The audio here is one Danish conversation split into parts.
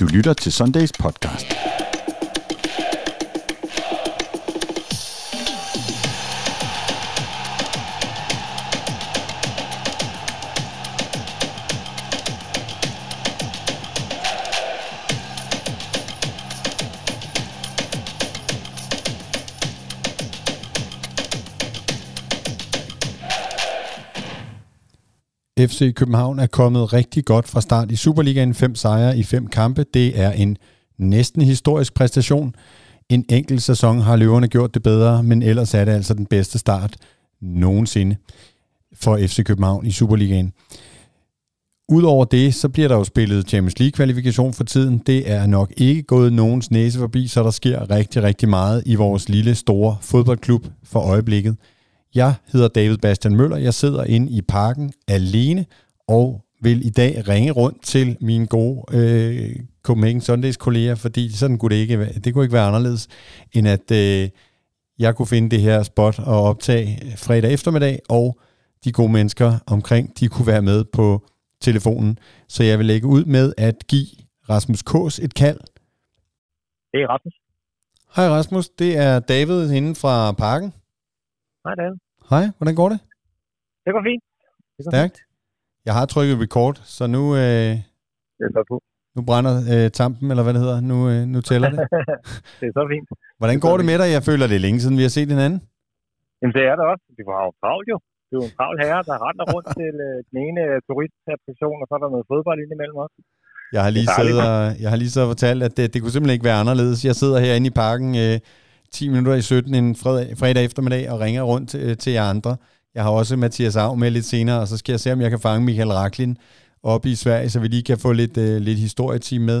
Du lytter til Sundays podcast. FC København er kommet rigtig godt fra start i Superligaen. Fem sejre i fem kampe. Det er en næsten historisk præstation. En enkelt sæson har løverne gjort det bedre, men ellers er det altså den bedste start nogensinde for FC København i Superligaen. Udover det, så bliver der jo spillet Champions League-kvalifikation for tiden. Det er nok ikke gået nogens næse forbi, så der sker rigtig, rigtig meget i vores lille, store fodboldklub for øjeblikket. Jeg hedder David Bastian Møller. Jeg sidder inde i parken alene og vil i dag ringe rundt til mine gode øh, Copenhagen Sundays kolleger, fordi sådan kunne det ikke være. Det kunne ikke være anderledes, end at øh, jeg kunne finde det her spot og optage fredag eftermiddag, og de gode mennesker omkring, de kunne være med på telefonen. Så jeg vil lægge ud med at give Rasmus Kås et kald. Det er Rasmus. Hej Rasmus, det er David inden fra parken. Hej David. Hej, hvordan går det? Det går fint. Det går Stærkt. Jeg har trykket record, så nu, øh, Det på. nu brænder øh, tampen, eller hvad det hedder. Nu, øh, nu tæller det. det er så fint. Hvordan går det med dig? Jeg føler, det er længe siden, vi har set hinanden. Jamen det er det også. Det var jo travlt jo. Det er jo en travl herre, der render rundt til øh, den ene øh, turistattraktion, og så er der noget fodbold indimellem også. Jeg har lige, Det siddet og, jeg har lige så fortalt, at det, det kunne simpelthen ikke være anderledes. Jeg sidder herinde i parken øh, 10 minutter i 17 en fredag, fredag eftermiddag og ringer rundt øh, til jer andre. Jeg har også Mathias Av med lidt senere, og så skal jeg se, om jeg kan fange Michael Raklin op i Sverige, så vi lige kan få lidt, øh, lidt historieteam med.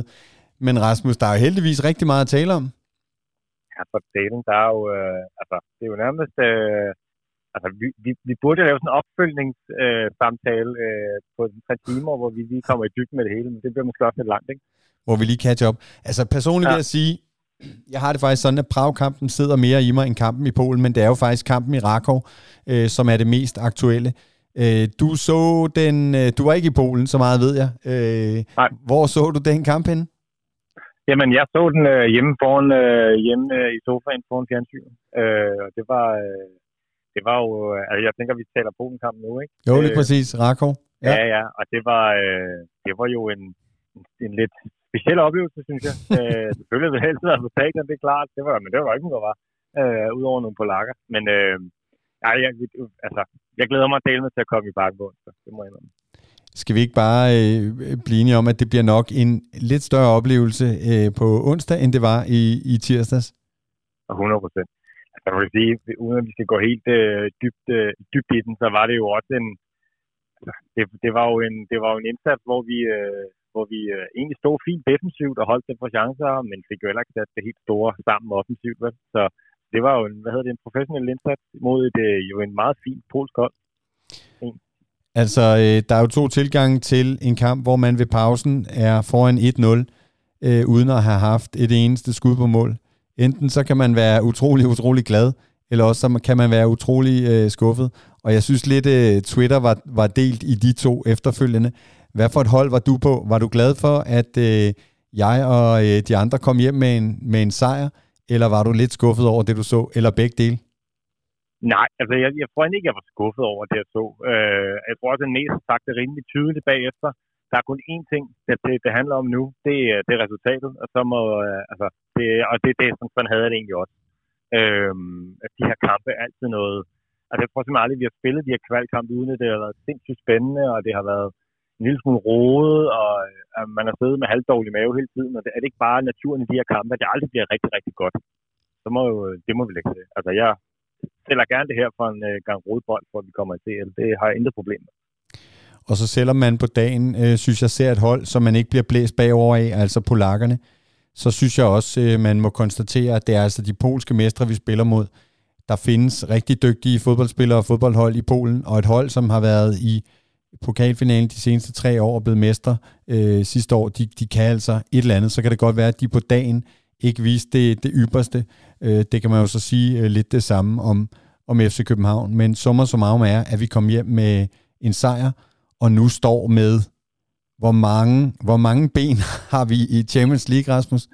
Men Rasmus, der er jo heldigvis rigtig meget at tale om. Ja, for delen, der er jo, øh, altså, det er jo nærmest, øh, altså, vi, vi, vi burde lave sådan en opfølgningssamtale øh, øh, på par timer, hvor vi lige kommer i dybden med det hele, men det bliver måske også lidt langt, ikke? hvor vi lige catch up. Altså personligt. Ja. vil jeg sige, jeg har det faktisk sådan, at Prag-kampen sidder mere i mig end kampen i Polen, men det er jo faktisk kampen i Rakov, øh, som er det mest aktuelle. Øh, du så den, øh, du var ikke i Polen, så meget ved jeg. Øh, Nej. Hvor så du den kamp henne? Jamen, jeg så den øh, hjemme foran, øh, hjemme øh, i sofaen foran fjernsynet. Øh, og det var, øh, det var jo, øh, altså jeg tænker, vi taler Polen-kamp nu, ikke? Jo, lige Øh, præcis, Rakov. Ja, ja, ja. og det var, øh, det var jo en, en lidt speciel oplevelse, synes jeg. øh, selvfølgelig ville jeg helst have resultaterne, det er klart. Det var, men det var ikke noget, der var. Øh, Udover nogle polakker. Men øh, ja, jeg, altså, jeg glæder mig at dele med til at komme i bakken på onsdag. Det må jeg indrømme. Skal vi ikke bare øh, blive enige om, at det bliver nok en lidt større oplevelse øh, på onsdag, end det var i, i tirsdags? 100 procent. Altså, jeg vil sige, uden at vi skal gå helt øh, dybt, øh, dybt i den, så var det jo også en, altså, det, det, var jo en, det var jo en indsats, hvor vi, øh, hvor vi øh, egentlig stod fint defensivt og holdt dem for chancer, men fik jo heller ikke sat det helt store sammen offensivt. Vel? Så det var jo en, hvad hedder det, en professionel indsats mod et, øh, jo en meget fin polsk hold. Altså, øh, der er jo to tilgange til en kamp, hvor man ved pausen er foran 1-0, øh, uden at have haft et eneste skud på mål. Enten så kan man være utrolig, utrolig glad, eller også så kan man være utrolig øh, skuffet. Og jeg synes lidt, øh, Twitter var, var delt i de to efterfølgende. Hvad for et hold var du på? Var du glad for, at øh, jeg og øh, de andre kom hjem med en, med en sejr, eller var du lidt skuffet over det, du så, eller begge dele? Nej, altså jeg, jeg tror ikke, jeg var skuffet over det, jeg så. Øh, jeg tror også, at mest sagt det rimelig tydeligt bagefter. Der er kun én ting, det, det, det handler om nu. Det, øh, det er resultatet, og så må, øh, altså, det, og det er det, som sådan havde det egentlig også. Øh, at de her kampe er altid noget, altså jeg tror simpelthen aldrig, vi har spillet de her kvalkampe, uden at det har været sindssygt spændende, og det har været en lille smule rodet, og øh, at man har siddet med halvdårlig mave hele tiden, og det er det ikke bare naturen i de her kampe, at det aldrig bliver rigtig, rigtig godt. Så må jo, øh, det må vi lægge til. Altså jeg sælger gerne det her for en øh, gang rodbold, for at vi kommer i CL. Det har jeg intet problem med. Og så selvom man på dagen, øh, synes jeg, ser et hold, som man ikke bliver blæst bagover af, altså polakkerne, så synes jeg også, øh, man må konstatere, at det er altså de polske mestre, vi spiller mod. Der findes rigtig dygtige fodboldspillere og fodboldhold i Polen, og et hold, som har været i pokalfinalen de seneste tre år og blevet mestre øh, sidste år, de, de kan altså et eller andet. Så kan det godt være, at de på dagen ikke viste det, det ypperste. Øh, det kan man jo så sige øh, lidt det samme om, om FC København. Men summer summarum er, at vi kom hjem med en sejr, og nu står med hvor mange, hvor mange ben har vi i Champions League, Rasmus?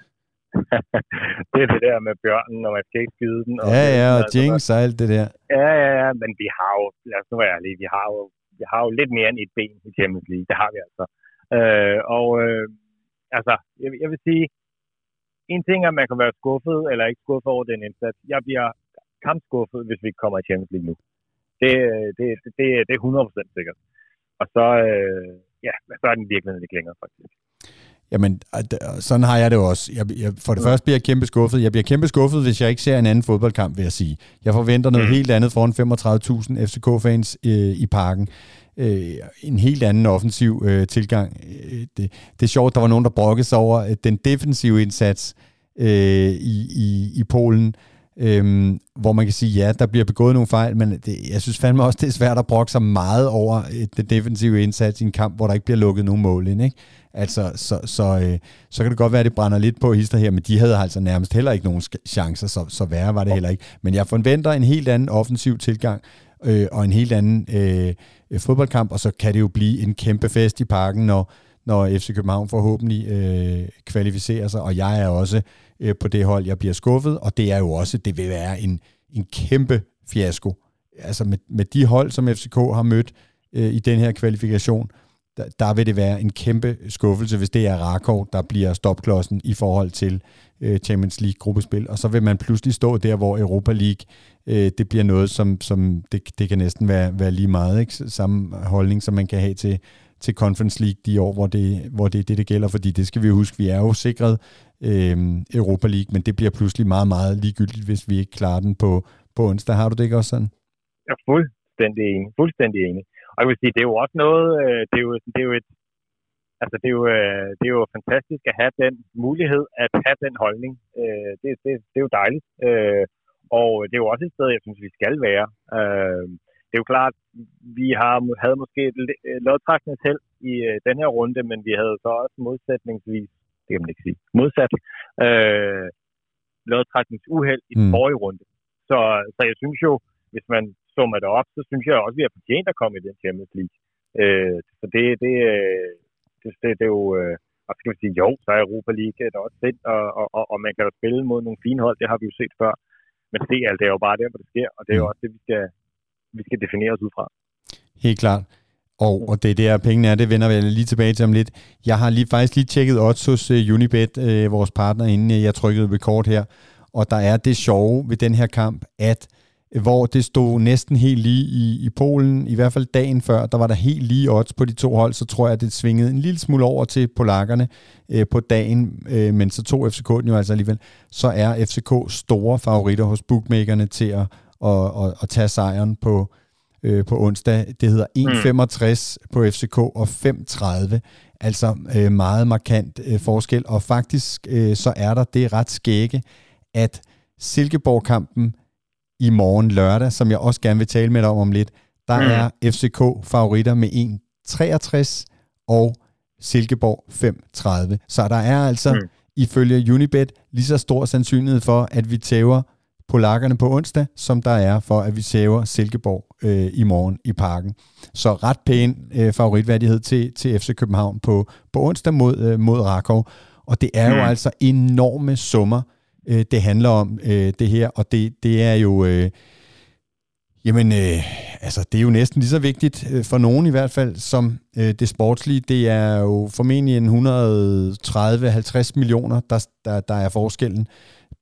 det er det der med bjørnen, og man skal ikke skyde den. Og ja, ja, og Jinx og alt det der. Ja, ja, ja, men vi har jo, lad os nu være ærlige, vi har jo, vi har jo lidt mere end et ben i Champions League. Det har vi altså. Øh, og øh, altså, jeg, jeg vil sige, en ting er, at man kan være skuffet eller ikke skuffet over den indsats. Jeg bliver kampskuffet, hvis vi ikke kommer i Champions League nu. Det, øh, det, det, det er 100% sikkert. Og så, øh, ja, så er den virkelig ikke længere, faktisk. Jamen, sådan har jeg det også. Jeg, jeg, for det første bliver jeg kæmpe skuffet. Jeg bliver kæmpe skuffet, hvis jeg ikke ser en anden fodboldkamp, vil jeg sige. Jeg forventer noget mm. helt andet foran 35.000 FCK-fans øh, i parken. Øh, en helt anden offensiv øh, tilgang. Øh, det, det er sjovt, der var nogen, der brokkede sig over øh, den defensive indsats øh, i, i, i Polen. Øhm, hvor man kan sige, ja, der bliver begået nogle fejl, men det, jeg synes fandme også, det er svært at brokke sig meget over et, den defensive indsats i en kamp, hvor der ikke bliver lukket nogen mål ind. Ikke? Altså, så, så, øh, så kan det godt være, at det brænder lidt på hister her, men de havde altså nærmest heller ikke nogen chancer, så, så værre var det heller ikke. Men jeg forventer en helt anden offensiv tilgang, øh, og en helt anden øh, øh fodboldkamp, og så kan det jo blive en kæmpe fest i parken, når, når FC København forhåbentlig øh, kvalificerer sig, og jeg er også øh, på det hold, jeg bliver skuffet, og det er jo også, det vil være en, en kæmpe fiasko. Altså med, med de hold, som FCK har mødt øh, i den her kvalifikation, der, der vil det være en kæmpe skuffelse, hvis det er Rakov, der bliver stopklodsen i forhold til øh, Champions League gruppespil. Og så vil man pludselig stå der, hvor Europa League, øh, det bliver noget, som, som det, det kan næsten være, være lige meget. Ikke? Samme holdning, som man kan have til, til Conference League de år, hvor det, hvor det er det, det gælder. Fordi det skal vi jo huske, vi er jo sikret øh, Europa League, men det bliver pludselig meget, meget ligegyldigt, hvis vi ikke klarer den på, på onsdag. Har du det ikke også sådan? Jeg er fuldstændig enig. Fuldstændig enig. Og jeg vil sige, det er jo også noget, øh, det er jo, det er jo et, altså det er, jo, øh, det er jo fantastisk at have den mulighed at have den holdning. Øh, det, det, det er jo dejligt. Og det er jo også et sted, jeg synes, vi skal være. Det er jo klart, vi har, havde måske et lodtrækning selv i den her runde, men vi havde så også modsætningsvis, det kan man ikke sige, modsat øh, lodtrækningsuheld i den mm. forrige runde. Så, så jeg synes jo, hvis man summer det op, så synes jeg også, at vi har fortjent at komme i den Champions League. Øh, så det, det, øh, det, det, det er jo... Øh, og skal vi sige, jo, så er Europa League der også fedt, og, og, og, og man kan jo spille mod nogle fine hold, det har vi jo set før. Men det, alt det er jo bare der, hvor det sker, og det er jo mm. også det, vi skal, vi skal definere os ud fra. Helt klart. Og, og det er der, pengene er, det vender vi lige tilbage til om lidt. Jeg har lige, faktisk lige tjekket odds hos uh, Unibet, uh, vores partner, inden øh, jeg trykkede record her. Og der er det sjove ved den her kamp, at hvor det stod næsten helt lige i, i Polen, i hvert fald dagen før, der var der helt lige odds på de to hold, så tror jeg, at det svingede en lille smule over til polakkerne øh, på dagen, øh, men så tog FCK den jo altså alligevel. Så er FCK store favoritter hos bookmakerne til at, at, at, at tage sejren på, øh, på onsdag. Det hedder 1,65 mm. på FCK og 5,30. Altså øh, meget markant øh, forskel, og faktisk øh, så er der det ret skægge, at Silkeborg-kampen i morgen lørdag, som jeg også gerne vil tale med dig om om lidt. Der mm. er FCK favoritter med 1,63 og Silkeborg 5,30. Så der er altså mm. ifølge Unibet lige så stor sandsynlighed for, at vi tæver polakkerne på onsdag, som der er for, at vi tæver Silkeborg øh, i morgen i parken. Så ret pæn øh, favoritværdighed til, til FC København på, på onsdag mod, øh, mod Rakov. Og det er mm. jo altså enorme summer, øh, det handler om, øh, det her. Og det, det er jo... Øh, Jamen, øh, altså, det er jo næsten lige så vigtigt, øh, for nogen i hvert fald, som øh, det sportslige. Det er jo formentlig en 130-50 millioner, der, der, der er forskellen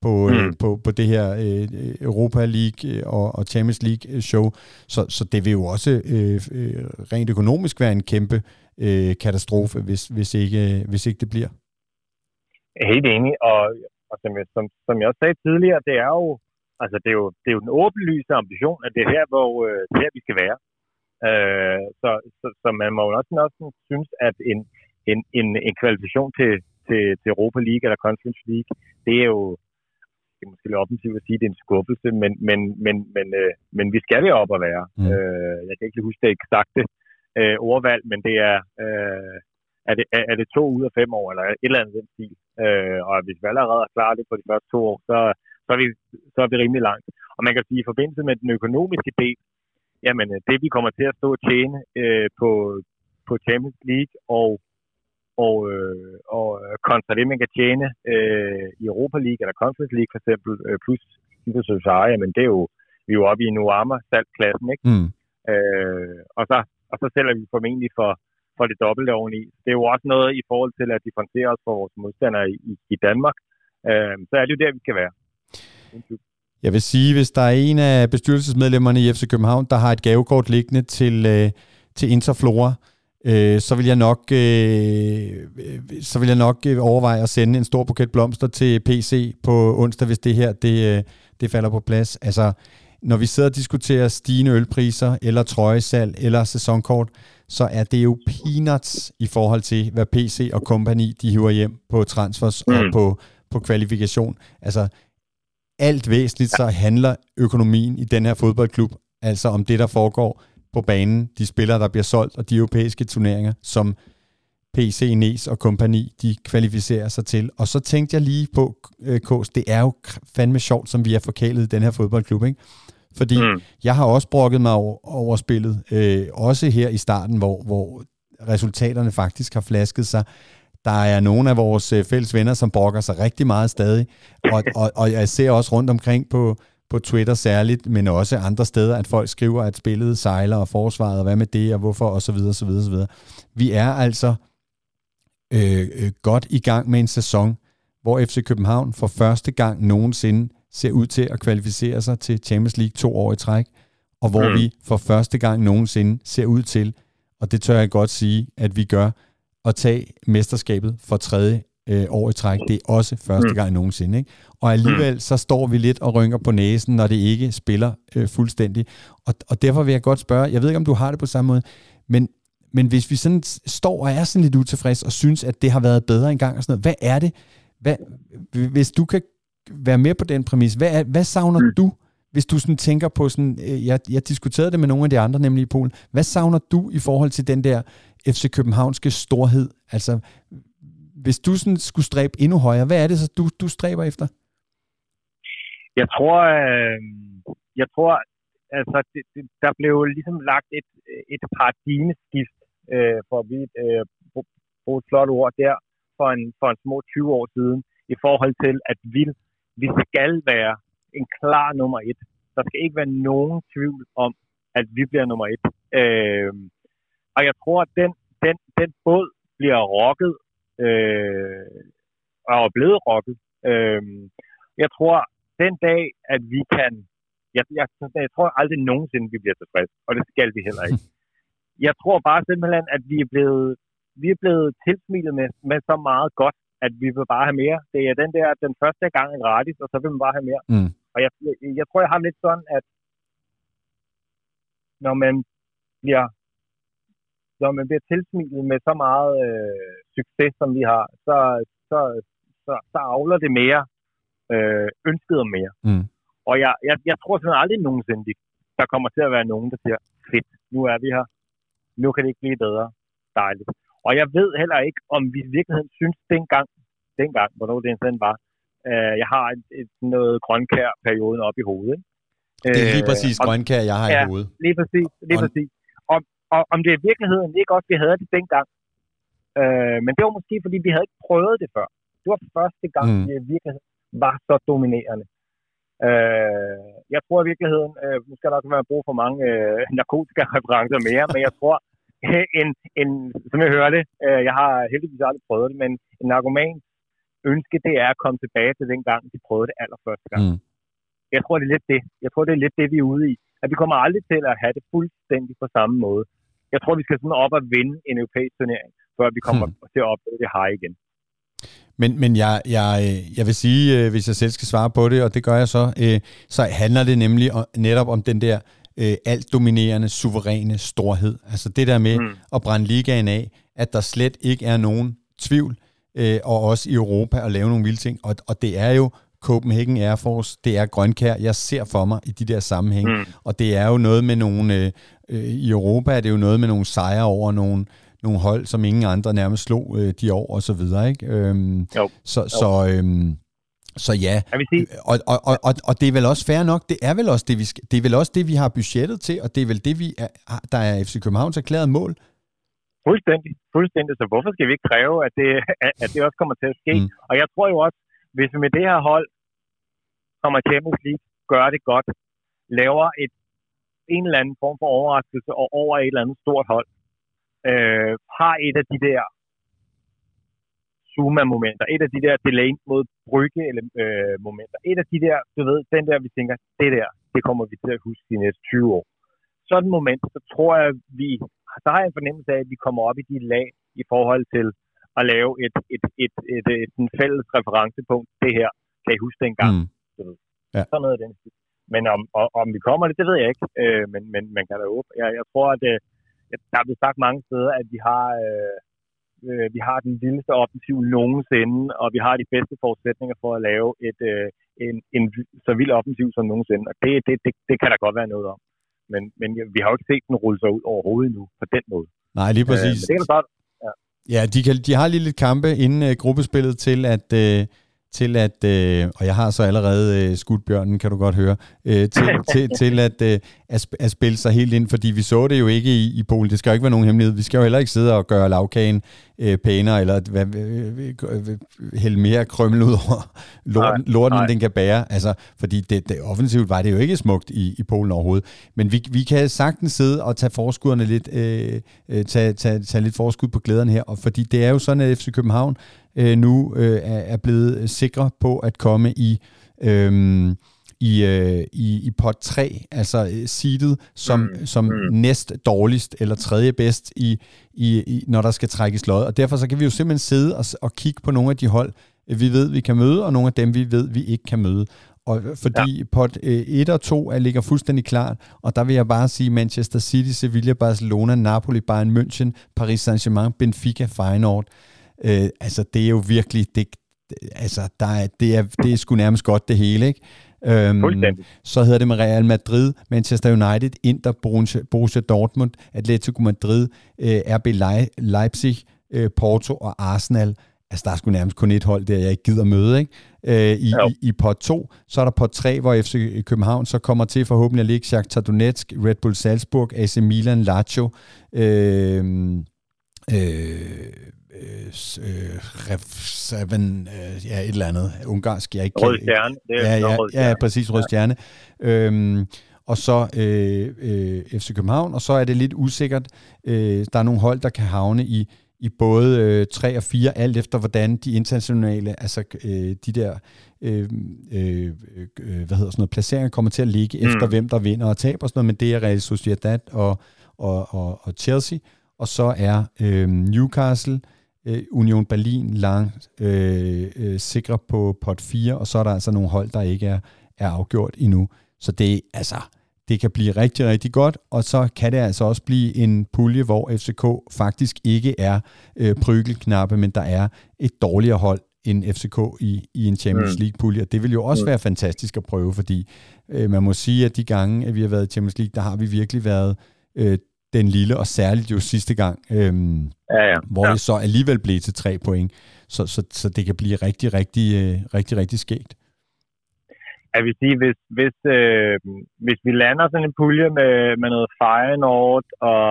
på, øh, mm. øh, på, på det her øh, Europa League øh, og, og Champions League øh, show. Så, så det vil jo også øh, øh, rent økonomisk være en kæmpe øh, katastrofe, hvis, hvis, ikke, hvis ikke det bliver. Helt enig, og og som, jeg, som, som jeg også sagde tidligere, det er jo, altså det er jo, det er jo den åbenlyse ambition, at det er her, hvor øh, det her, vi skal være. Øh, så, så, så, man må jo også, også synes, at en, en, en, en kvalifikation til, til, til Europa League eller Conference League, det er jo, det er måske lidt offensivt at sige, at det er en skuffelse, men, men, men, men, øh, men vi skal være op at være. Mm. Øh, jeg kan ikke huske det eksakte øh, ordvalg, men det er, øh, er det, er, er det to ud af fem år, eller et eller andet den stil. Øh, og hvis vi allerede er klar det på de første to år, så, så, er vi, så er vi rimelig langt. Og man kan sige, at i forbindelse med den økonomiske del, jamen det vi kommer til at stå og tjene øh, på, på Champions League og og, øh, og kontra det, man kan tjene øh, i Europa League eller Conference League for eksempel, øh, plus Society, men det er jo, vi er jo oppe i Nuama salgklassen, ikke? Mm. Øh, og, så, og så sælger vi formentlig for, for det dobbelte oveni. Det er jo også noget i forhold til at differentiere os for vores modstandere i, i Danmark. Øh, så er det jo der, vi skal være. Jeg vil sige, hvis der er en af bestyrelsesmedlemmerne i FC København, der har et gavekort liggende til, øh, til Interflora, øh, så vil jeg nok øh, så vil jeg nok øh, overveje at sende en stor buket blomster til PC på onsdag, hvis det her det, øh, det falder på plads. Altså, når vi sidder og diskuterer stigende ølpriser, eller trøjesalg, eller sæsonkort, så er det jo peanuts i forhold til, hvad PC og kompagni de hiver hjem på transfers mm. og på, på kvalifikation. Altså, alt væsentligt, så handler økonomien i den her fodboldklub altså om det, der foregår på banen, de spillere, der bliver solgt, og de europæiske turneringer, som PC, NES og kompagni, de kvalificerer sig til. Og så tænkte jeg lige på, øh, Kås, det er jo fandme sjovt, som vi er forkælet i den her fodboldklub, ikke? Fordi mm. jeg har også brokket mig over, over spillet, øh, også her i starten, hvor, hvor resultaterne faktisk har flasket sig. Der er nogle af vores øh, fælles venner, som brokker sig rigtig meget stadig, og, og, og jeg ser også rundt omkring på, på Twitter særligt, men også andre steder, at folk skriver, at spillet sejler og forsvaret, og hvad med det, og hvorfor, og så videre, så videre, så videre. Vi er altså øh, øh, godt i gang med en sæson, hvor FC København for første gang nogensinde ser ud til at kvalificere sig til Champions League to år i træk, og hvor mm. vi for første gang nogensinde ser ud til, og det tør jeg godt sige, at vi gør, at tage mesterskabet for tredje øh, år i træk. Det er også første mm. gang nogensinde. Ikke? Og alligevel mm. så står vi lidt og rynker på næsen, når det ikke spiller øh, fuldstændig. Og, og derfor vil jeg godt spørge, jeg ved ikke, om du har det på samme måde, men, men hvis vi sådan står og er sådan lidt utilfreds og synes, at det har været bedre engang og sådan noget, hvad er det? Hvad, hvis du kan være med på den præmis, hvad, er, hvad savner mm. du, hvis du sådan tænker på sådan, øh, jeg, jeg diskuterede det med nogle af de andre, nemlig i Polen, hvad savner du i forhold til den der FC Københavnske storhed? Altså, hvis du sådan skulle stræbe endnu højere, hvad er det så, du, du stræber efter? Jeg tror, øh, jeg tror, altså, det, det, der blev ligesom lagt et, et paradigmeskift, øh, for at vi øh, bruge et flot ord der, for en, for en små 20 år siden, i forhold til, at vi, vi skal være en klar nummer et. Der skal ikke være nogen tvivl om, at vi bliver nummer et. Øh, og jeg tror, at den, den, den båd bliver rokket øh, og er blevet rocket. Øh, jeg tror, den dag, at vi kan... Jeg, jeg, jeg tror aldrig nogensinde, vi bliver tilfredse, og det skal vi heller ikke. Jeg tror bare simpelthen, at vi er blevet, vi er blevet tilsmilet med, med så meget godt, at vi vil bare have mere. Det er den der, den første gang er gratis, og så vil man bare have mere. Mm. Og jeg, jeg, jeg tror, jeg har lidt sådan, at når man bliver når man bliver tilsmilet med så meget øh, succes, som vi har, så, så, så, så avler det mere øh, ønsket om mere. Mm. Og jeg, jeg, jeg tror sådan aldrig nogensinde, der kommer til at være nogen, der siger, fedt, nu er vi her. Nu kan det ikke blive bedre. Dejligt. Og jeg ved heller ikke, om vi i virkeligheden synes dengang, dengang, hvornår det sådan var, øh, jeg har et, et, noget grønkær-perioden op i hovedet. Ikke? Det er lige præcis øh, grønkær, jeg har ja, i hovedet. lige præcis. Lige præcis og om det i virkeligheden ikke også, vi havde det dengang. Øh, men det var måske, fordi vi havde ikke prøvet det før. Det var første gang, mm. vi i virkeligheden var så dominerende. Øh, jeg tror i virkeligheden, øh, nu skal der også være brug for mange øh, narkotika-referencer mere, men jeg tror, en, en, som jeg hørte, øh, jeg har heldigvis aldrig prøvet det, men en narkoman ønske, det er at komme tilbage til den gang, de prøvede det allerførste gang. Mm. Jeg tror, det er lidt det. Jeg tror, det er lidt det, vi er ude i. At vi kommer aldrig til at have det fuldstændig på samme måde jeg tror, vi skal sådan op og vinde en europæisk turnering, før vi kommer hmm. til at opleve det her igen. Men, men jeg, jeg, jeg vil sige, øh, hvis jeg selv skal svare på det, og det gør jeg så, øh, så handler det nemlig netop om den der øh, alt dominerende, suveræne storhed. Altså det der med mm. at brænde ligaen af, at der slet ikke er nogen tvivl, og også i Europa at lave nogle vilde ting. Og, og det er jo Copenhagen Air Force, det er grønkær, jeg ser for mig i de der sammenhæng. Mm. Og det er jo noget med nogle, øh, i Europa er det jo noget med nogle sejre over nogle, nogle hold, som ingen andre nærmest slog øh, de år og så videre, ikke? Øhm, jo. Så, jo. så, øhm, så ja, og, og, og, og, og det er vel også fair nok, det er vel også det, vi skal, det er vel også det, vi har budgettet til, og det er vel det, vi er, der er FC Københavns erklæret mål. Fuldstændig, fuldstændig. Så hvorfor skal vi ikke kræve, at det, at det også kommer til at ske? Mm. Og jeg tror jo også, hvis vi med det her hold kommer Champions League, gør det godt, laver et, en eller anden form for overraskelse og over et eller andet stort hold, øh, har et af de der Zuma-momenter, et af de der delay mod brygge eller, øh, momenter, et af de der, du ved, den der, vi tænker, det der, det kommer vi til at huske de næste 20 år. Sådan et moment, så tror jeg, vi, så har jeg en fornemmelse af, at vi kommer op i de lag i forhold til at lave et, et, et, et, et, et fælles referencepunkt. Det her, kan I huske dengang? Mm. Ja. Sådan noget af den Men om, og, om vi kommer det, det ved jeg ikke. Øh, men, men man kan da håbe. Jeg, jeg tror, at øh, der er blevet sagt mange steder, at vi har, øh, øh, vi har den vildeste offensiv nogensinde, og vi har de bedste forudsætninger for at lave et, øh, en, en så vild offensiv som nogensinde. Og det, det, det, det kan der godt være noget om. Men, men vi har jo ikke set den rulle sig ud overhovedet nu på den måde. Nej, lige præcis. Øh, det kan godt. Ja, ja de, kan, de har lige lidt kampe inden uh, gruppespillet til at... Uh, til at, øh, og jeg har så allerede øh, skudt bjørnen, kan du godt høre, øh, til, til, til at, øh, at, at spille sig helt ind, fordi vi så det jo ikke i, i Polen. Det skal jo ikke være nogen hemmelighed. Vi skal jo heller ikke sidde og gøre lavkagen øh, pænere, eller hvad, hælde mere krømmel ud over lorten, nej, lorten nej. den kan bære. Altså, fordi det, det, offensivt var det jo ikke smukt i, i Polen overhovedet. Men vi, vi kan sagtens sidde og tage forskudderne lidt, øh, øh, tage, tage, tage lidt forskud på glæderne her, og fordi det er jo sådan, at FC København øh, nu øh, er blevet sikre på at komme i... Øh, i, øh, i, i pot 3, altså øh, seedet som, mm. som mm. næst dårligst eller tredje bedst, i, i, i, når der skal trækkes lod. Og derfor så kan vi jo simpelthen sidde og, og kigge på nogle af de hold, vi ved, vi kan møde, og nogle af dem, vi ved, vi ikke kan møde. Og fordi ja. pot 1 øh, og 2 er, ligger fuldstændig klart, og der vil jeg bare sige Manchester City, Sevilla, Barcelona, Napoli, Bayern München, Paris Saint-Germain, Benfica, Feyenoord. Øh, altså, det er jo virkelig, det, altså, der er, det, er, det er sgu nærmest godt det hele, ikke? Øhm, så hedder det med Real Madrid, Manchester United, Inter, Borussia, Dortmund, Atletico Madrid, øh, RB Leipzig, øh, Porto og Arsenal. Altså, der er sgu nærmest kun et hold der, jeg ikke gider møde, ikke? Øh, i, i, I pot 2. Så er der pot 3, hvor FC København så kommer til forhåbentlig at ligge Shakhtar Donetsk, Red Bull Salzburg, AC Milan, Lazio, øh, øh, øh, Seven, øh, ja, et eller andet ungarsk, jeg ikke Rød Stjerne. Det er ja, ja, rød stjerne. ja, præcis, Rød Stjerne. Ja. Øhm, og så øh, øh, FC København, og så er det lidt usikkert. Øh, der er nogle hold, der kan havne i, i både øh, 3 og 4, alt efter hvordan de internationale, altså øh, de der øh, øh, øh, hvad hedder sådan noget, placeringer kommer til at ligge mm. efter, hvem der vinder og taber og sådan noget, men det er Real Sociedad og, og, og, og Chelsea, og så er øh, Newcastle, øh, Union Berlin langt øh, øh, sikre på pot 4, og så er der altså nogle hold, der ikke er, er afgjort endnu. Så det, altså, det kan blive rigtig, rigtig godt, og så kan det altså også blive en pulje, hvor FCK faktisk ikke er øh, prygelknappe, men der er et dårligere hold end FCK i, i en Champions mm. League-pulje. Det vil jo også mm. være fantastisk at prøve, fordi øh, man må sige, at de gange, at vi har været i Champions League, der har vi virkelig været øh, den lille, og særligt jo sidste gang, øhm, ja, ja. hvor ja. det så alligevel blev til tre point. Så, så, så det kan blive rigtig, rigtig, øh, rigtig, rigtig skægt. Jeg vil sige, hvis, hvis, øh, hvis vi lander sådan en pulje med, med noget Feyenoord og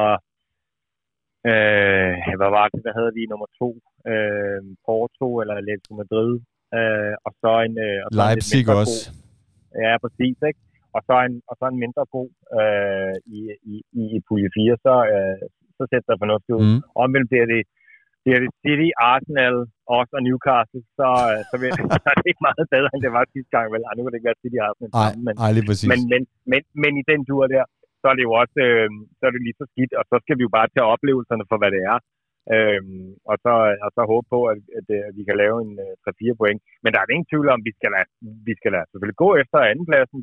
øh, hvad var det, hvad havde vi nummer to? Øh, Porto eller Atletico Madrid. Øh, og så en... Øh, og så Leipzig en også. Ja, præcis. Ikke? Og så en, og så en mindre god øh, i, i, i, i pulje 4, så, øh, så sætter der fornuftigt ud. Mm. Omvendt bliver det, bliver det City, Arsenal, også og Newcastle, så, øh, så, vil, så er det ikke meget bedre, end det var sidste gang. Vel, Ej, nu kan det ikke være City, Arsenal Ej, sammen, men, ej, lige præcis. men, men, men, men, i den tur der, så er det jo også øh, så er det lige så skidt, og så skal vi jo bare tage oplevelserne for, hvad det er. Øhm, og, så, og så håbe på, at, at, at vi kan lave en uh, øh, 3-4 point. Men der er ingen tvivl om, at vi skal lade, vi skal lade selvfølgelig gå efter andenpladsen,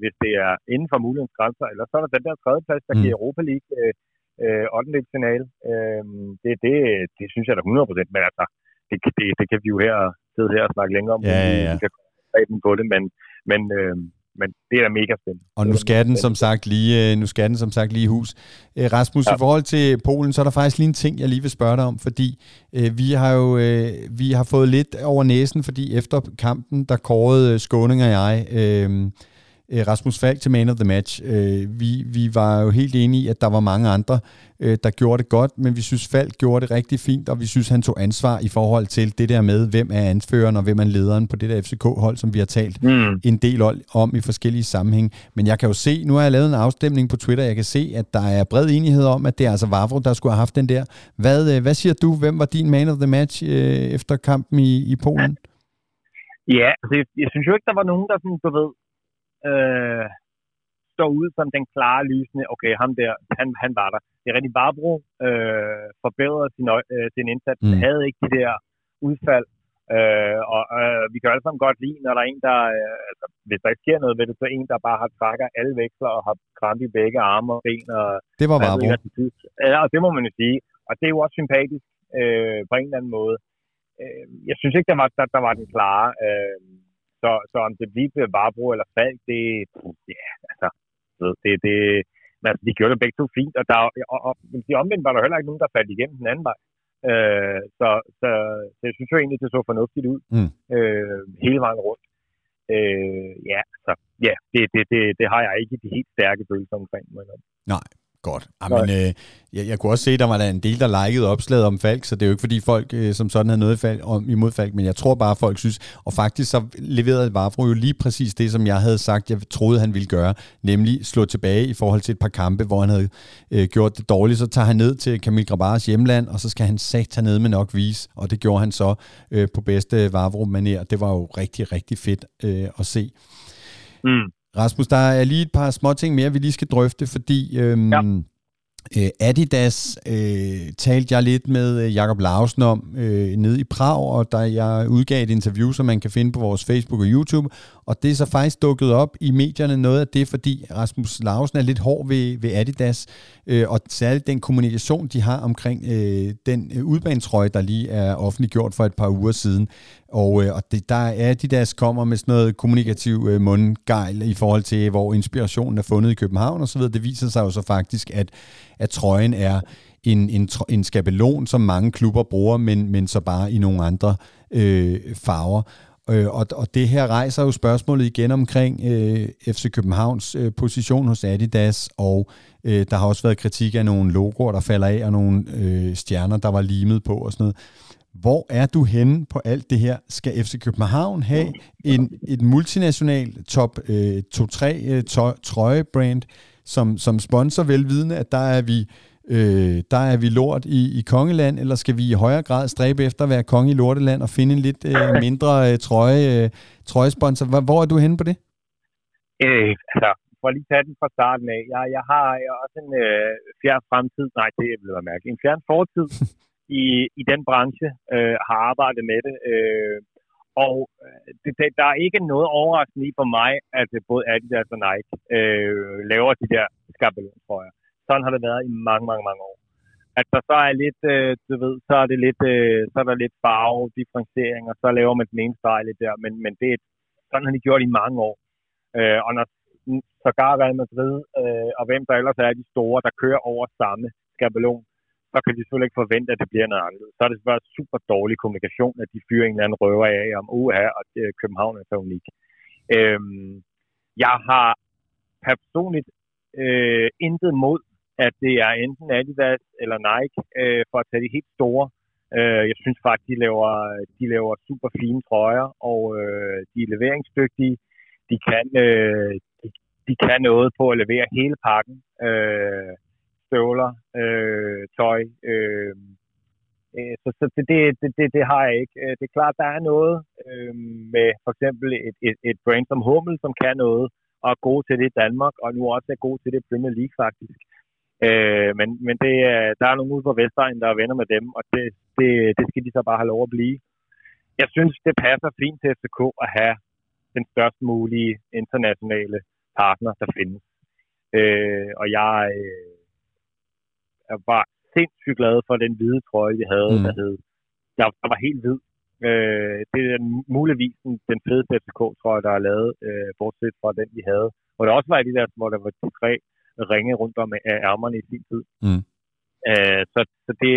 hvis det er inden for mulighedens grænser. Eller så er der den der tredje plads, der mm. giver Europa League øh, øh, 8. finale. Øh, det, det, det synes jeg da 100%, men altså, det, det, det kan vi jo her sidde her og snakke længere om. Ja, ja, ja. Vi kan på det, men, men øh, men det er mega spændende. Og nu skal den som sagt lige, øh, nu skal den som sagt lige i hus. Øh, Rasmus, ja. i forhold til Polen, så er der faktisk lige en ting, jeg lige vil spørge dig om, fordi øh, vi har jo øh, vi har fået lidt over næsen, fordi efter kampen, der kårede Skåning og jeg øh, øh, Rasmus Falk til man of the match. Øh, vi, vi var jo helt enige i, at der var mange andre, øh, der gjorde det godt, men vi synes, Falk gjorde det rigtig fint, og vi synes, han tog ansvar i forhold til det der med, hvem er anføreren og hvem er lederen på det der FCK-hold, som vi har talt mm. en del om i forskellige sammenhæng. Men jeg kan jo se, nu har jeg lavet en afstemning på Twitter, jeg kan se, at der er bred enighed om, at det er altså Vavro, der skulle have haft den der. Hvad, øh, hvad siger du? Hvem var din man of the match øh, efter kampen i, i Polen? Ja, altså, jeg, jeg synes jo ikke, der var nogen, der sådan, du ved, øh, står ud som den klare lysende, okay, ham der, han, han var der. Det er rigtig Barbro øh, forbedrede sin, øh, sin indsats, mm. havde ikke de der udfald, øh, og øh, vi kan alle sammen godt lide, når der er en, der, øh, altså, hvis der ikke sker noget ved det, så er en, der bare har trækker alle veksler og har krampe i begge arme og ben. Og, det var Barbro. Ja, og det må man jo sige. Og det er jo også sympatisk øh, på en eller anden måde. Øh, jeg synes ikke, der var, der, der var den klare. Øh, så, så om det bliver Varbro eller Falk, det, ja, altså, det, det, men altså, de gjorde det begge to fint, og, der, og, og, de omvendt var der heller ikke nogen, der faldt igennem den anden vej. Øh, så, så, så jeg synes jo egentlig, det så fornuftigt ud mm. øh, hele vejen rundt. Øh, ja, så ja, det, det, det, det har jeg ikke de helt stærke følelser omkring. Men, Nej, Godt. Jamen, øh, jeg, jeg kunne også se, at der var der en del, der likede opslaget om Falk, så det er jo ikke fordi folk øh, som sådan havde noget Falk, om, imod Falk, men jeg tror bare, at folk synes, og faktisk så leverede Vavro jo lige præcis det, som jeg havde sagt, jeg troede, han ville gøre, nemlig slå tilbage i forhold til et par kampe, hvor han havde øh, gjort det dårligt, så tager han ned til Kamil Grabars hjemland, og så skal han sat ned med nok vise, og det gjorde han så øh, på bedste Vavro-manér. Det var jo rigtig, rigtig fedt øh, at se. Mm. Rasmus, der er lige et par små ting mere, vi lige skal drøfte, fordi øhm, ja. øh, Adidas øh, talte jeg lidt med øh, Jakob Lausen om øh, nede i Prag, og der jeg udgav et interview, som man kan finde på vores Facebook og YouTube, og det er så faktisk dukket op i medierne noget af det, fordi Rasmus Lausen er lidt hård ved, ved Adidas, øh, og særligt den kommunikation, de har omkring øh, den øh, udbanetrøje, der lige er offentliggjort for et par uger siden. Og, øh, og det, der er Adidas kommer med sådan noget kommunikativ øh, mundgejl i forhold til, hvor inspirationen er fundet i København osv. Det viser sig jo så faktisk, at, at trøjen er en, en, en skabelon, som mange klubber bruger, men, men så bare i nogle andre øh, farver. Øh, og, og det her rejser jo spørgsmålet igen omkring øh, FC Københavns øh, position hos Adidas, og øh, der har også været kritik af nogle logoer, der falder af, og nogle øh, stjerner, der var limet på og sådan noget. Hvor er du henne på alt det her? Skal FC København have en, et multinational top øh, 2-3 øh, trøjebrand som, som sponsor, velvidende, at der er vi øh, der er vi lort i, i kongeland, eller skal vi i højere grad stræbe efter at være konge i lorteland og finde en lidt øh, mindre øh, trøje, øh, trøjesponsor? Hvor, hvor er du henne på det? Øh, altså, for at lige tage den fra starten af. Jeg, jeg har også en øh, fjern fremtid, nej, det vil jeg mærke, en fjern fortid i, i den branche, øh, har arbejdet med det. Øh, og øh, det, det, der er ikke noget overraskende i for mig, at øh, både Adidas og Nike øh, laver de der skabelontrøjer sådan har det været i mange, mange, mange år. At der så er lidt, øh, du ved, så er det lidt, øh, så er der lidt farve, differentiering, og så laver man den ene streg lidt der, men, men det er, sådan har de gjort i mange år. Øh, og når sågar Real Madrid, øh, og hvem der ellers er de store, der kører over samme skabelon, så kan de selvfølgelig ikke forvente, at det bliver noget andet. Så er det bare super dårlig kommunikation, at de fyrer en eller anden røver af om uha, og øh, København er så unik. Øhm, jeg har personligt øh, intet mod at det er enten Adidas eller Nike, øh, for at tage de helt store. Øh, jeg synes faktisk, de laver, de laver super fine trøjer, og øh, de er leveringsdygtige. De kan, øh, de, de kan noget på at levere hele pakken. Øh, støvler, øh, tøj. Øh, øh så, så det, det, det, det har jeg ikke. Øh, det er klart, der er noget øh, med for eksempel et, et, et brand som Hummel, som kan noget, og er god til det i Danmark, og nu også er god til det i Premier League faktisk. Øh, men men det, der er nogle ude på Vestegn, der er venner med dem, og det, det, det skal de så bare have lov at blive. Jeg synes, det passer fint til FCK at have den størst mulige internationale partner, der findes. Øh, og jeg øh, er bare sindssygt glad for den hvide trøje, vi havde, mm. der, hed, der, der var helt hvid. Øh, det er muligvis den, den fedeste FCK-trøje, der er lavet, øh, bortset fra den, vi havde. Og der også var de der, hvor der var de tre ringe rundt om ærmerne i sin tid. Mm. Øh, så så det,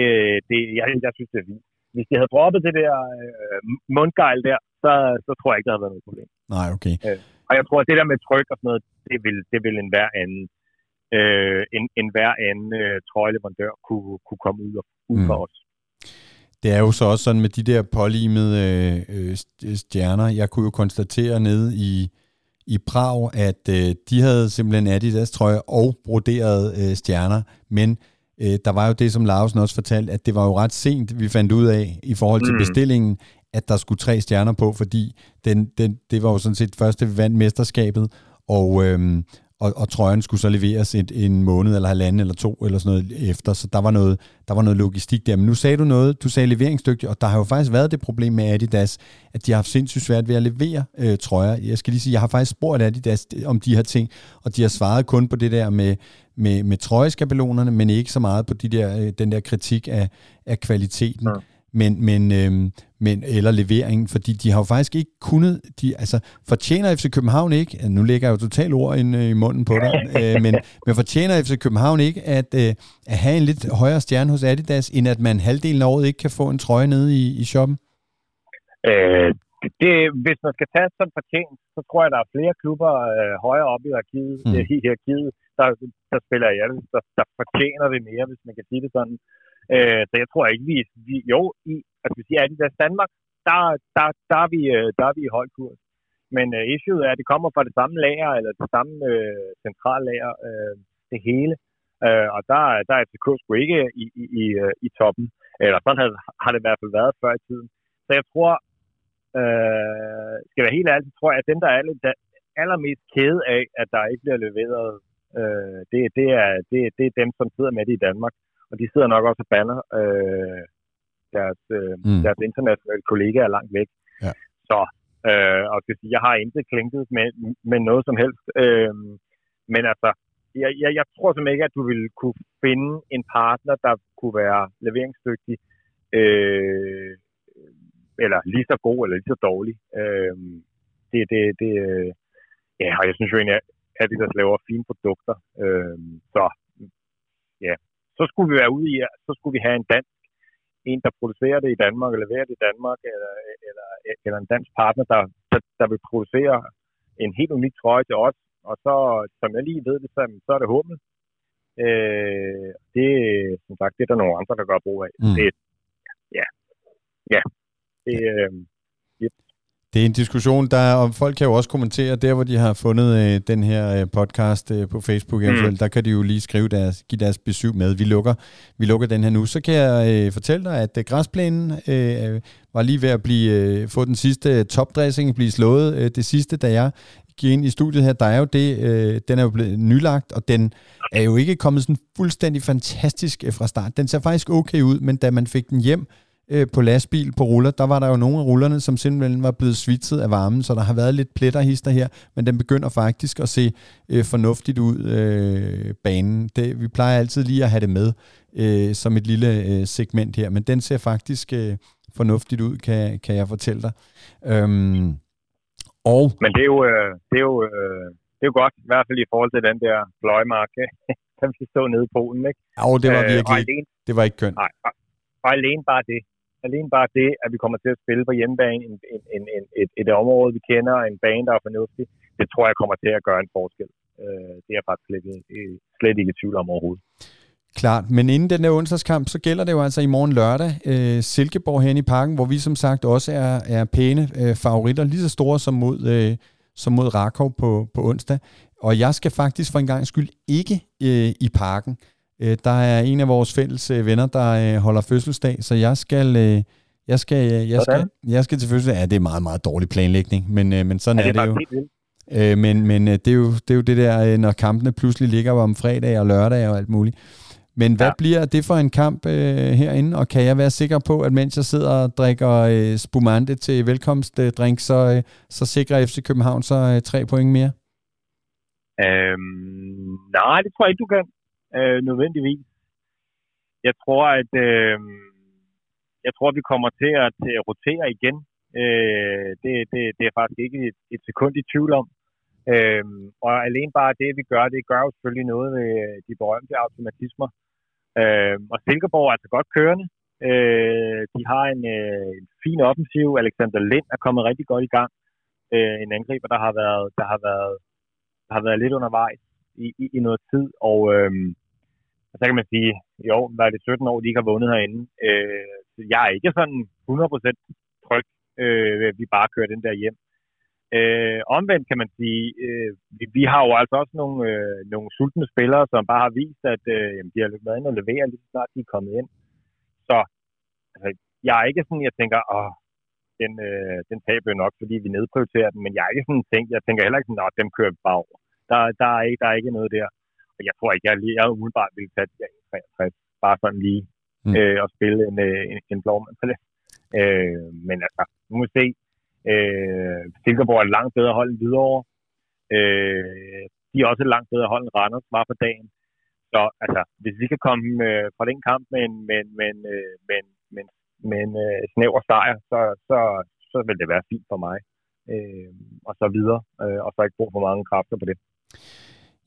det, jeg, jeg synes, det er vildt. hvis de havde droppet det der øh, mundgejl der, så, så tror jeg ikke, der havde været noget problem. Nej, okay. Øh, og jeg tror, at det der med tryk og sådan noget, det vil, det vil en hver anden, øh, en, en hver anden øh, trøjleverandør kunne, kunne komme ud, og, ud mm. for os. Det er jo så også sådan med de der pålimede øh, stjerner. Jeg kunne jo konstatere nede i, i Prag, at øh, de havde simpelthen Adidas trøje og broderede øh, stjerner, men øh, der var jo det, som Larsen også fortalte, at det var jo ret sent, vi fandt ud af i forhold til mm. bestillingen, at der skulle tre stjerner på, fordi den, den, det var jo sådan set første, vi vandt mesterskabet, og, øhm, og, og trøjen skulle så leveres et, en måned eller halvanden eller to eller sådan noget efter, så der var noget, der var noget logistik der. Men nu sagde du noget, du sagde leveringsdygtig, og der har jo faktisk været det problem med Adidas, at de har haft sindssygt svært ved at levere øh, trøjer. Jeg skal lige sige, jeg har faktisk spurgt Adidas om de her ting, og de har svaret kun på det der med, med, med trøjeskabelonerne, men ikke så meget på de der, øh, den der kritik af, af kvaliteten. Ja men, men, øhm, men, eller leveringen, fordi de har jo faktisk ikke kunnet, de, altså fortjener FC København ikke, nu lægger jeg jo totalt ord ind øh, i munden på dig, øh, men, men fortjener FC København ikke at, øh, at have en lidt højere stjerne hos Adidas, end at man halvdelen af året ikke kan få en trøje nede i, i shoppen? Øh, det, hvis man skal tage som fortjent, så tror jeg, der er flere klubber øh, højere oppe i hierarkiet, mm. i hierarkiet der, der spiller jeg, der, der fortjener det mere, hvis man kan sige det sådan. Øh, så jeg tror ikke, vi, vi jo, i, altså hvis er Adidas Danmark, der, der, der, er vi, øh, der er vi i høj kurs. Men øh, issue er, at det kommer fra det samme lager, eller det samme øh, centrallager, øh, det hele. Øh, og der, der er FCK sgu ikke i, i, i, øh, i toppen. Eller sådan har, har det i hvert fald været før i tiden. Så jeg tror, øh, skal jeg være helt ærlig, så tror jeg, at dem, der er lidt, der allermest kede af, at der ikke bliver leveret, øh, det, det, er, det, det er dem, som sidder med det i Danmark og de sidder nok også og banner øh, deres, øh, mm. deres internationale kollegaer langt væk. Ja. Så, øh, og skal sige, jeg har intet klinket med, med noget som helst. Øh, men altså, jeg, jeg, jeg tror simpelthen ikke, at du ville kunne finde en partner, der kunne være leveringsdygtig, øh, eller lige så god, eller lige så dårlig. Øh, det, det, det, ja, og jeg synes jo egentlig, at de der laver fine produkter. Øh, så ja, så skulle vi være ude i, så skulle vi have en dansk, en der producerer det i Danmark, eller leverer det i Danmark, eller, eller, eller en dansk partner, der, der, der vil producere en helt unik trøje til os. Og så, som jeg lige ved det, så, så er det Hummel. Øh, det, som sagt, det er der nogle andre, der gør brug af. Mm. Det, ja, ja, det, øh, det er en diskussion, der, og folk kan jo også kommentere, der hvor de har fundet øh, den her øh, podcast øh, på Facebook, mm. eventuelt, der kan de jo lige skrive deres, give deres besøg med. Vi lukker, vi lukker den her nu. Så kan jeg øh, fortælle dig, at øh, græsplænen øh, var lige ved at blive, øh, få den sidste topdressing, blive slået. Øh, det sidste, da jeg gik ind i studiet her, der er jo det, øh, den er jo blevet nylagt, og den er jo ikke kommet sådan fuldstændig fantastisk øh, fra start. Den ser faktisk okay ud, men da man fik den hjem, øh, på lastbil på ruller, der var der jo nogle af rullerne, som simpelthen var blevet svitset af varmen, så der har været lidt pletterhister her, men den begynder faktisk at se øh, fornuftigt ud, øh, banen. Det, vi plejer altid lige at have det med øh, som et lille øh, segment her, men den ser faktisk øh, fornuftigt ud, kan, kan jeg fortælle dig. Øhm, og men det er jo, øh, det er jo, øh, det er jo godt, i hvert fald i forhold til den der fløjmarke, som vi stod nede i Polen, ikke? Ja, det var øh, virkelig, øh, alene, det var ikke kønt. Nej, og alene bare det, alene bare det, at vi kommer til at spille på hjemmebane, en, en, en, en, et, et område, vi kender, en bane, der er fornuftig, det tror jeg kommer til at gøre en forskel. Øh, det er jeg faktisk slet, slet ikke i tvivl om overhovedet. Klart, men inden den der onsdagskamp, så gælder det jo altså i morgen lørdag øh, Silkeborg hen i parken, hvor vi som sagt også er, er pæne øh, favoritter, lige så store som mod, øh, som mod Rakov på, på onsdag. Og jeg skal faktisk for en gang skyld ikke øh, i parken. Øh, der er en af vores fælles øh, venner, der øh, holder fødselsdag, så jeg skal... Øh, jeg skal, øh, jeg, skal, jeg skal til fødselsdag. Ja, det er meget, meget dårlig planlægning, men, øh, men sådan ja, det er, er det jo. Øh, men men øh, det, er jo, det er jo det der, øh, når kampene pludselig ligger om fredag og lørdag og alt muligt. Men hvad ja. bliver det for en kamp øh, herinde, og kan jeg være sikker på, at mens jeg sidder og drikker øh, spumante til velkomstdrink, så, øh, så sikrer FC København så øh, tre point mere? Øhm, nej, det tror jeg ikke, du kan øh, nødvendigvis. Jeg tror, at øh, jeg tror, at vi kommer til at, til at rotere igen. Øh, det, det, det er faktisk ikke et, et sekund i tvivl om. Øh, og alene bare det, vi gør, det gør jo selvfølgelig noget med de berømte automatismer. Øh, og Silkeborg er altså godt kørende. Øh, de har en, øh, en fin offensiv. Alexander Lind er kommet rigtig godt i gang. Øh, en angriber, der har været, der har været, der har været lidt undervejs i, i, i noget tid. Og øh, så kan man sige, jo, var det 17 år, de ikke har vundet herinde. Øh, jeg er ikke sådan 100% tryg, øh, at vi bare kører den der hjem. Øh, omvendt kan man sige, øh, vi, vi har jo altså også nogle, øh, nogle sultne spillere, som bare har vist, at øh, jamen, de har været inde og levere lige snart de er kommet ind. Så altså, jeg er ikke sådan, jeg tænker, åh, den, øh, den taber jo nok, fordi vi nedprioriterer den, men jeg er ikke sådan tænkt, jeg tænker heller ikke sådan, at dem kører bare over. Der, der, er ikke, der er ikke noget der. Jeg tror ikke, jeg, jeg umiddelbart ville tage de 63, bare sådan lige mm. øh, og spille en, øh, en, en blåmand på det. Øh, men altså, nu må vi se. Øh, Silkeborg er et langt bedre hold end Hvidovre. Øh, de er også et langt bedre hold end Randers var på dagen. Så altså, hvis vi kan komme øh, fra den kamp med en, med, med, øh, med, med, med en øh, snæver sejr, så, så, så vil det være fint for mig. Øh, og så videre. Øh, og så ikke bruge for mange kræfter på det.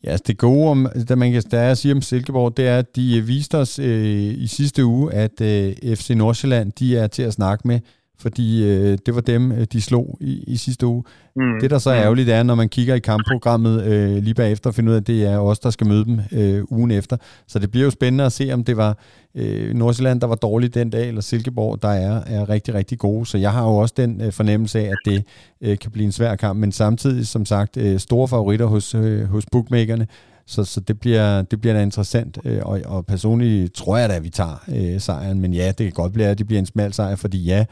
Ja, altså det gode, om, der, man kan, der er at sige om Silkeborg, det er, at de øh, viste os øh, i sidste uge, at øh, FC Nordsjælland, de er til at snakke med fordi øh, det var dem, øh, de slog i, i sidste uge. Mm. Det, der så er ærgerligt, er, når man kigger i kampprogrammet øh, lige bagefter og finder ud af, at det er os, der skal møde dem øh, ugen efter. Så det bliver jo spændende at se, om det var øh, Nordsjælland, der var dårligt den dag, eller Silkeborg, der er, er rigtig, rigtig gode. Så jeg har jo også den øh, fornemmelse af, at det øh, kan blive en svær kamp, men samtidig, som sagt, øh, store favoritter hos, øh, hos bookmakerne. Så, så det, bliver, det bliver da interessant, øh, og, og personligt tror jeg da, at vi tager øh, sejren, men ja, det kan godt blive, at det bliver en smal sejr, fordi ja,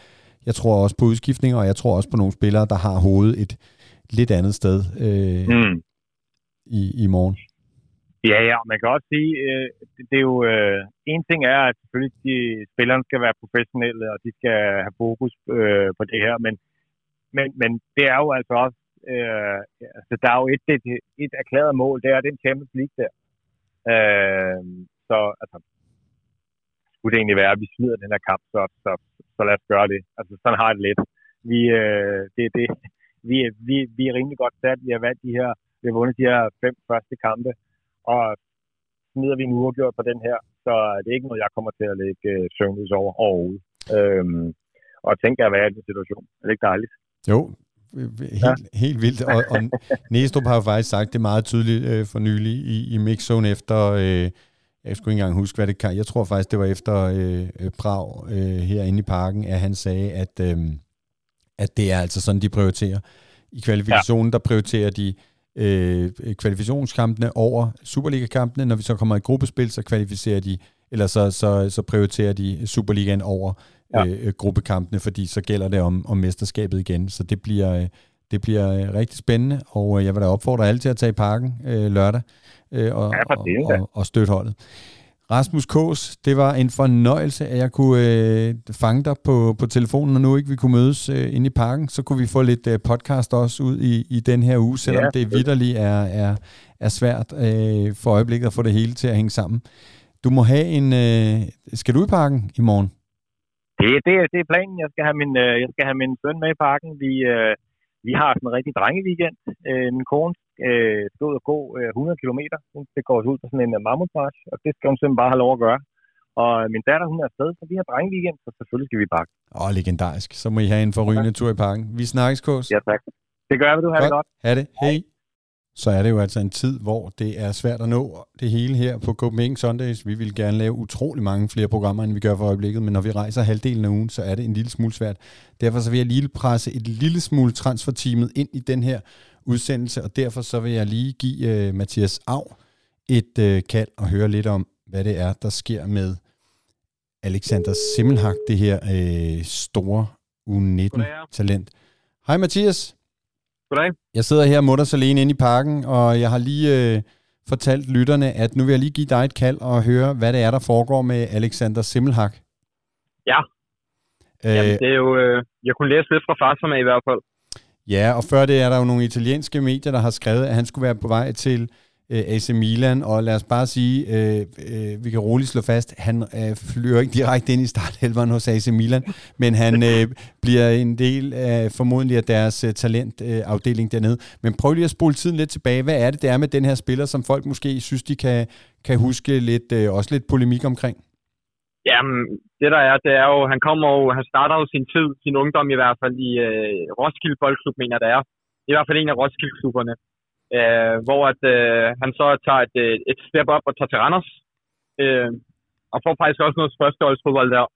jeg tror også på udskiftninger, og jeg tror også på nogle spillere, der har hovedet et lidt andet sted øh, mm. i, i morgen. Ja, ja, man kan også sige, øh, det, det er jo, øh, en ting er, at selvfølgelig de, spillerne skal være professionelle, og de skal have fokus øh, på det her, men, men, men det er jo altså også, øh, altså der er jo et, et, et erklæret mål, det er den Champions League der. Øh, så altså, skulle det egentlig være, at vi smider den her kamp, så, så, så lad os gøre det. Altså, sådan har jeg det lidt. Vi, øh, det, det, vi, vi, vi er rimelig godt sat. Vi har valgt de her, vi har vundet de her fem første kampe, og smider vi nu gjort på den her, så det er ikke noget, jeg kommer til at lægge øh, søvnløs over overhovedet. Øhm, og tænker at være i den situation. Er det ikke dejligt? Jo, helt, ja. helt vildt. Og, og Næstrup har jo faktisk sagt det meget tydeligt øh, for nylig i, i mixzone efter øh, jeg skulle ikke engang huske, hvad det kan. Jeg tror faktisk, det var efter øh, øh, Prag øh, herinde i parken, at han sagde, at, øh, at det er altså sådan, de prioriterer. I kvalifikationen, ja. der prioriterer de øh, kvalifikationskampene over Superliga-kampene. Når vi så kommer i gruppespil, så kvalificerer de, eller så, så, så prioriterer de Superligaen over ja. øh, gruppekampene, fordi så gælder det om, om mesterskabet igen. Så det bliver, øh, det bliver øh, rigtig spændende, og øh, jeg vil da opfordre alle til at tage i parken øh, lørdag øh, og, ja, og, og, og støtte holdet. Rasmus Kås, det var en fornøjelse, at jeg kunne øh, fange dig på, på telefonen, og nu ikke vi kunne mødes øh, inde i parken, så kunne vi få lidt øh, podcast også ud i, i den her uge, selvom ja. det vidderligt er, er, er svært øh, for øjeblikket at få det hele til at hænge sammen. Du må have en... Øh, skal du i parken i morgen? Det, det, det er planen. Jeg skal have min, øh, jeg skal have min søn med i parken. Vi, øh, vi har sådan en rigtig drengeweekend. Øh, min kone øh, skal ud og gå øh, 100 km. Det går ud på sådan en uh, mammutmarch, og det skal hun simpelthen bare have lov at gøre. Og min datter, hun er afsted, så vi har drengeweekend, så selvfølgelig skal vi pakke. Åh, legendarisk. Så må I have en forrygende tur i parken. Vi snakkes, Kås. Ja, tak. Det gør vi, du. Ha' det godt. Ha' det. Hej så er det jo altså en tid, hvor det er svært at nå det hele her på Copenhagen Sundays. Vi vil gerne lave utrolig mange flere programmer, end vi gør for øjeblikket, men når vi rejser halvdelen af ugen, så er det en lille smule svært. Derfor så vil jeg lige presse et lille smule transferteamet ind i den her udsendelse, og derfor så vil jeg lige give uh, Mathias Av et uh, kald og høre lidt om, hvad det er, der sker med Alexander Simmelhag, det her uh, store U19-talent. Hej Mathias. Goddag. Jeg sidder her mutters alene inde i parken, og jeg har lige øh, fortalt lytterne, at nu vil jeg lige give dig et kald og høre, hvad det er, der foregår med Alexander Simmelhag. Ja. Øh, Jamen, det er jo... Øh, jeg kunne læse lidt fra farserne i hvert fald. Ja, og før det er der jo nogle italienske medier, der har skrevet, at han skulle være på vej til øh, AC Milan, og lad os bare sige, øh, øh, vi kan roligt slå fast, han øh, flyver ikke direkte ind i starthelveren hos AC Milan, men han øh, bliver en del af formodentlig af deres øh, talentafdeling øh, dernede. Men prøv lige at spole tiden lidt tilbage. Hvad er det, der er med den her spiller, som folk måske synes, de kan, kan huske lidt, øh, også lidt polemik omkring? Jamen, det der er, det er jo, han kommer jo, han starter jo sin tid, sin ungdom i hvert fald i øh, Roskilde Boldklub, mener det er. I hvert fald en af Roskilde-klubberne. Øh, hvor at, øh, han så tager et, øh, et step op og tager til Randers. Øh, og får faktisk også noget førsteholdsfodbold der.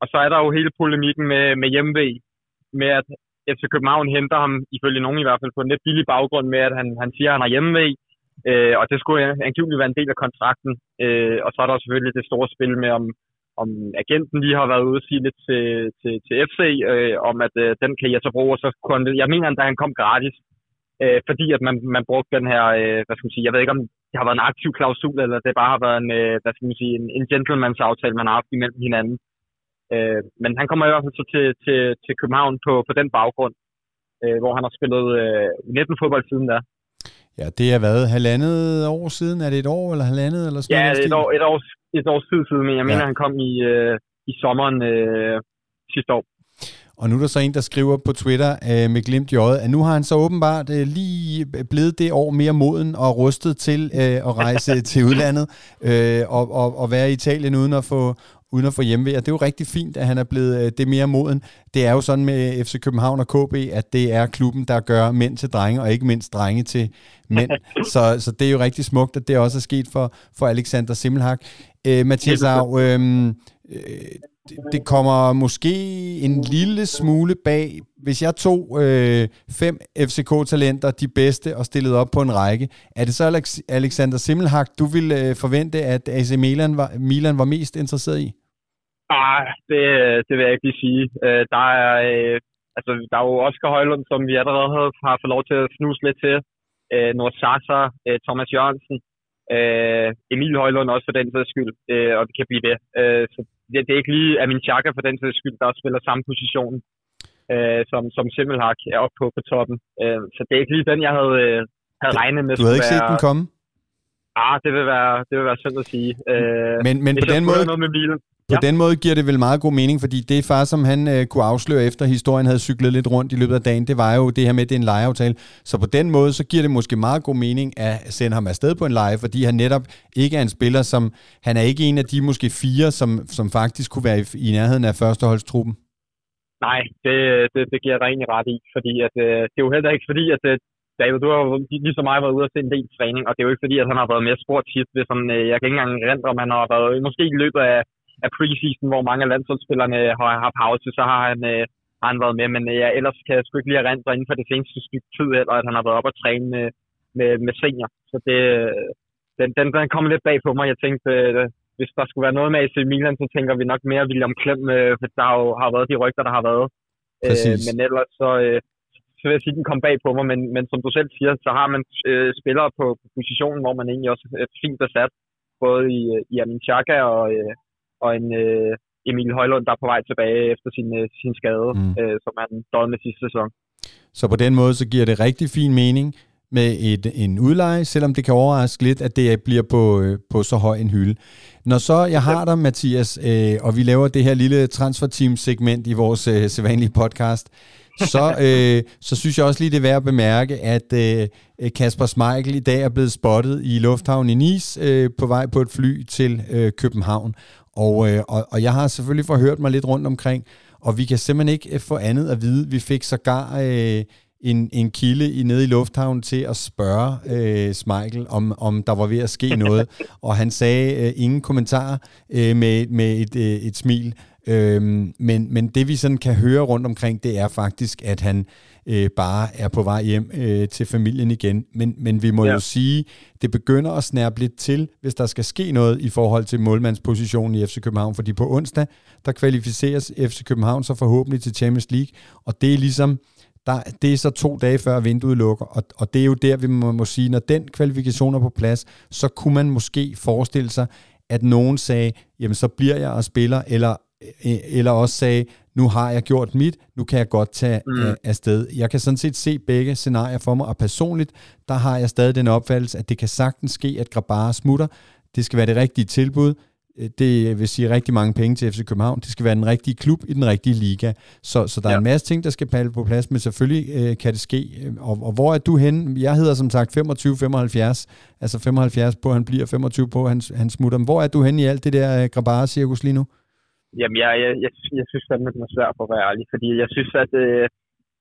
Og så er der jo hele polemikken med, med hjemmevæg, med at FC København henter ham, ifølge nogen i hvert fald, på en lidt billig baggrund med, at han, han siger, at han har hjemmevæg. Øh, og det skulle angiveligt være en del af kontrakten. Øh, og så er der selvfølgelig det store spil med, om, om agenten lige har været ude og sige lidt til, til, til FC, øh, om at øh, den kan jeg så bruge. Og så kunne, jeg mener, at han kom gratis, øh, fordi at man, man brugte den her, øh, hvad skal man sige, jeg ved ikke om det har været en aktiv klausul, eller det bare har været en, øh, hvad skal man sige, en, en gentleman's aftale, man har haft imellem hinanden. Øh, men han kommer i hvert fald så til, til, til København på, på den baggrund, øh, hvor han har spillet øh, 19 fodbold siden da. Ja, det er været halvandet år siden. Er det et år eller halvandet? Eller sådan ja, er et, år, et, års, et års tid siden, men jeg mener, han kom i, øh, i sommeren øh, sidste år. Og nu er der så en, der skriver på Twitter øh, med glimt i øjet, at nu har han så åbenbart øh, lige blevet det år mere moden og rustet til øh, at rejse til udlandet øh, og, og, og være i Italien uden at få uden at få hjemmevæg. Og det er jo rigtig fint, at han er blevet øh, det mere moden. Det er jo sådan med FC København og KB, at det er klubben, der gør mænd til drenge, og ikke mindst drenge til mænd. så, så det er jo rigtig smukt, at det også er sket for, for Alexander Simmelhag. Øh, Mathias øhm, øh, det kommer måske en lille smule bag. Hvis jeg tog øh, fem FCK-talenter, de bedste, og stillede op på en række, er det så Alex- Alexander Simmelhag, du ville øh, forvente, at AC Milan var, Milan var mest interesseret i? Ah, det, det vil jeg ikke lige sige. Øh, der er, øh, altså, der er jo Oscar Højlund, som vi allerede har, har fået lov til at snuse lidt til. Øh, Nord Sasa, øh, Thomas Jørgensen, øh, Emil Højlund også for den sags skyld, øh, og det kan blive det. Øh, så det, det er ikke lige Amin Chaka for den sags skyld, der spiller samme position uh, som, som Simmelhak er oppe på, på toppen. Uh, så det er ikke lige den, jeg havde, uh, havde regnet med. Du havde ikke set være... den komme? Ah, det vil være, det vil være synd at sige. Uh, men men på den måde... Noget med bilen. På ja. den måde giver det vel meget god mening, fordi det far, som han øh, kunne afsløre efter historien havde cyklet lidt rundt i løbet af dagen, det var jo det her med, at det er en lejeaftale. Så på den måde, så giver det måske meget god mening at sende ham afsted på en leje, fordi han netop ikke er en spiller, som han er ikke en af de måske fire, som, som faktisk kunne være i, i nærheden af førsteholdstruppen. Nej, det, det, det giver jeg egentlig ret i, fordi at, øh, det er jo heller ikke fordi, at øh, David, du har jo lige så meget været ude og se en del træning, og det er jo ikke fordi, at han har været mere sport tit, hvis han, øh, jeg kan ikke engang rente, om han har været, måske i løbet af af preseason, hvor mange af landsholdsspillerne har, har pause, så har han, øh, har han været med. Men øh, ja, ellers kan jeg sgu ikke lige erindre inden for det seneste stykke tid, eller at han har været op og træne med, med, med senior. Så det, den, den, den kom lidt bag på mig. Jeg tænkte, øh, hvis der skulle være noget med AC Milan, så tænker vi nok mere William Klem, øh, for der har jo har været de rygter, der har været. Øh, men ellers så, øh, så vil jeg sige, at den kom bag på mig, men, men som du selv siger, så har man øh, spillere på, på positionen, hvor man egentlig også er fint besat, både i, i Amin Chaka og, øh, og en øh, Emil Højlund, der er på vej tilbage efter sin, øh, sin skade, mm. øh, som han døde med sidste sæson. Så på den måde, så giver det rigtig fin mening med et, en udleje, selvom det kan overraske lidt, at det bliver på, øh, på så høj en hylde. Når så jeg har dig, Mathias, øh, og vi laver det her lille transferteam-segment i vores øh, sædvanlige podcast, så, øh, så synes jeg også lige, det er værd at bemærke, at øh, Kasper Smeichel i dag er blevet spottet i lufthavnen i Nice øh, på vej på et fly til øh, København. Og, øh, og, og jeg har selvfølgelig forhørt mig lidt rundt omkring, og vi kan simpelthen ikke øh, få andet at vide. Vi fik sågar øh, en, en kilde i, nede i lufthavnen til at spørge øh, Smeichel, om, om der var ved at ske noget, og han sagde øh, ingen kommentarer øh, med, med et, øh, et smil. Øhm, men, men det vi sådan kan høre rundt omkring, det er faktisk, at han øh, bare er på vej hjem øh, til familien igen. Men, men vi må ja. jo sige, det begynder at snærpe lidt til, hvis der skal ske noget i forhold til målmandspositionen i FC København. Fordi på onsdag, der kvalificeres FC København så forhåbentlig til Champions League, og det er ligesom, der, det er så to dage før vinduet lukker, og, og det er jo der, vi må, må sige, når den kvalifikation er på plads, så kunne man måske forestille sig, at nogen sagde, jamen så bliver jeg og spiller, eller Øh, eller også sagde, nu har jeg gjort mit, nu kan jeg godt tage mm. øh, afsted. Jeg kan sådan set se begge scenarier for mig, og personligt, der har jeg stadig den opfattelse, at det kan sagtens ske, at Grabara smutter. Det skal være det rigtige tilbud. øh, det vil sige rigtig mange penge til FC København. Det skal være den rigtige klub i den rigtige liga. Så, så der ja. er en masse ting, der skal palle på plads, men selvfølgelig øh, kan det ske. Og, og hvor er du henne? Jeg hedder som sagt 25-75, altså 75 på, han bliver 25 på, han, han smutter. Men hvor er du henne i alt det der øh, Grabara-cirkus lige nu? Jamen, jeg, jeg, jeg, jeg synes fandme, det er svært for at være ærlig, fordi jeg synes, at øh,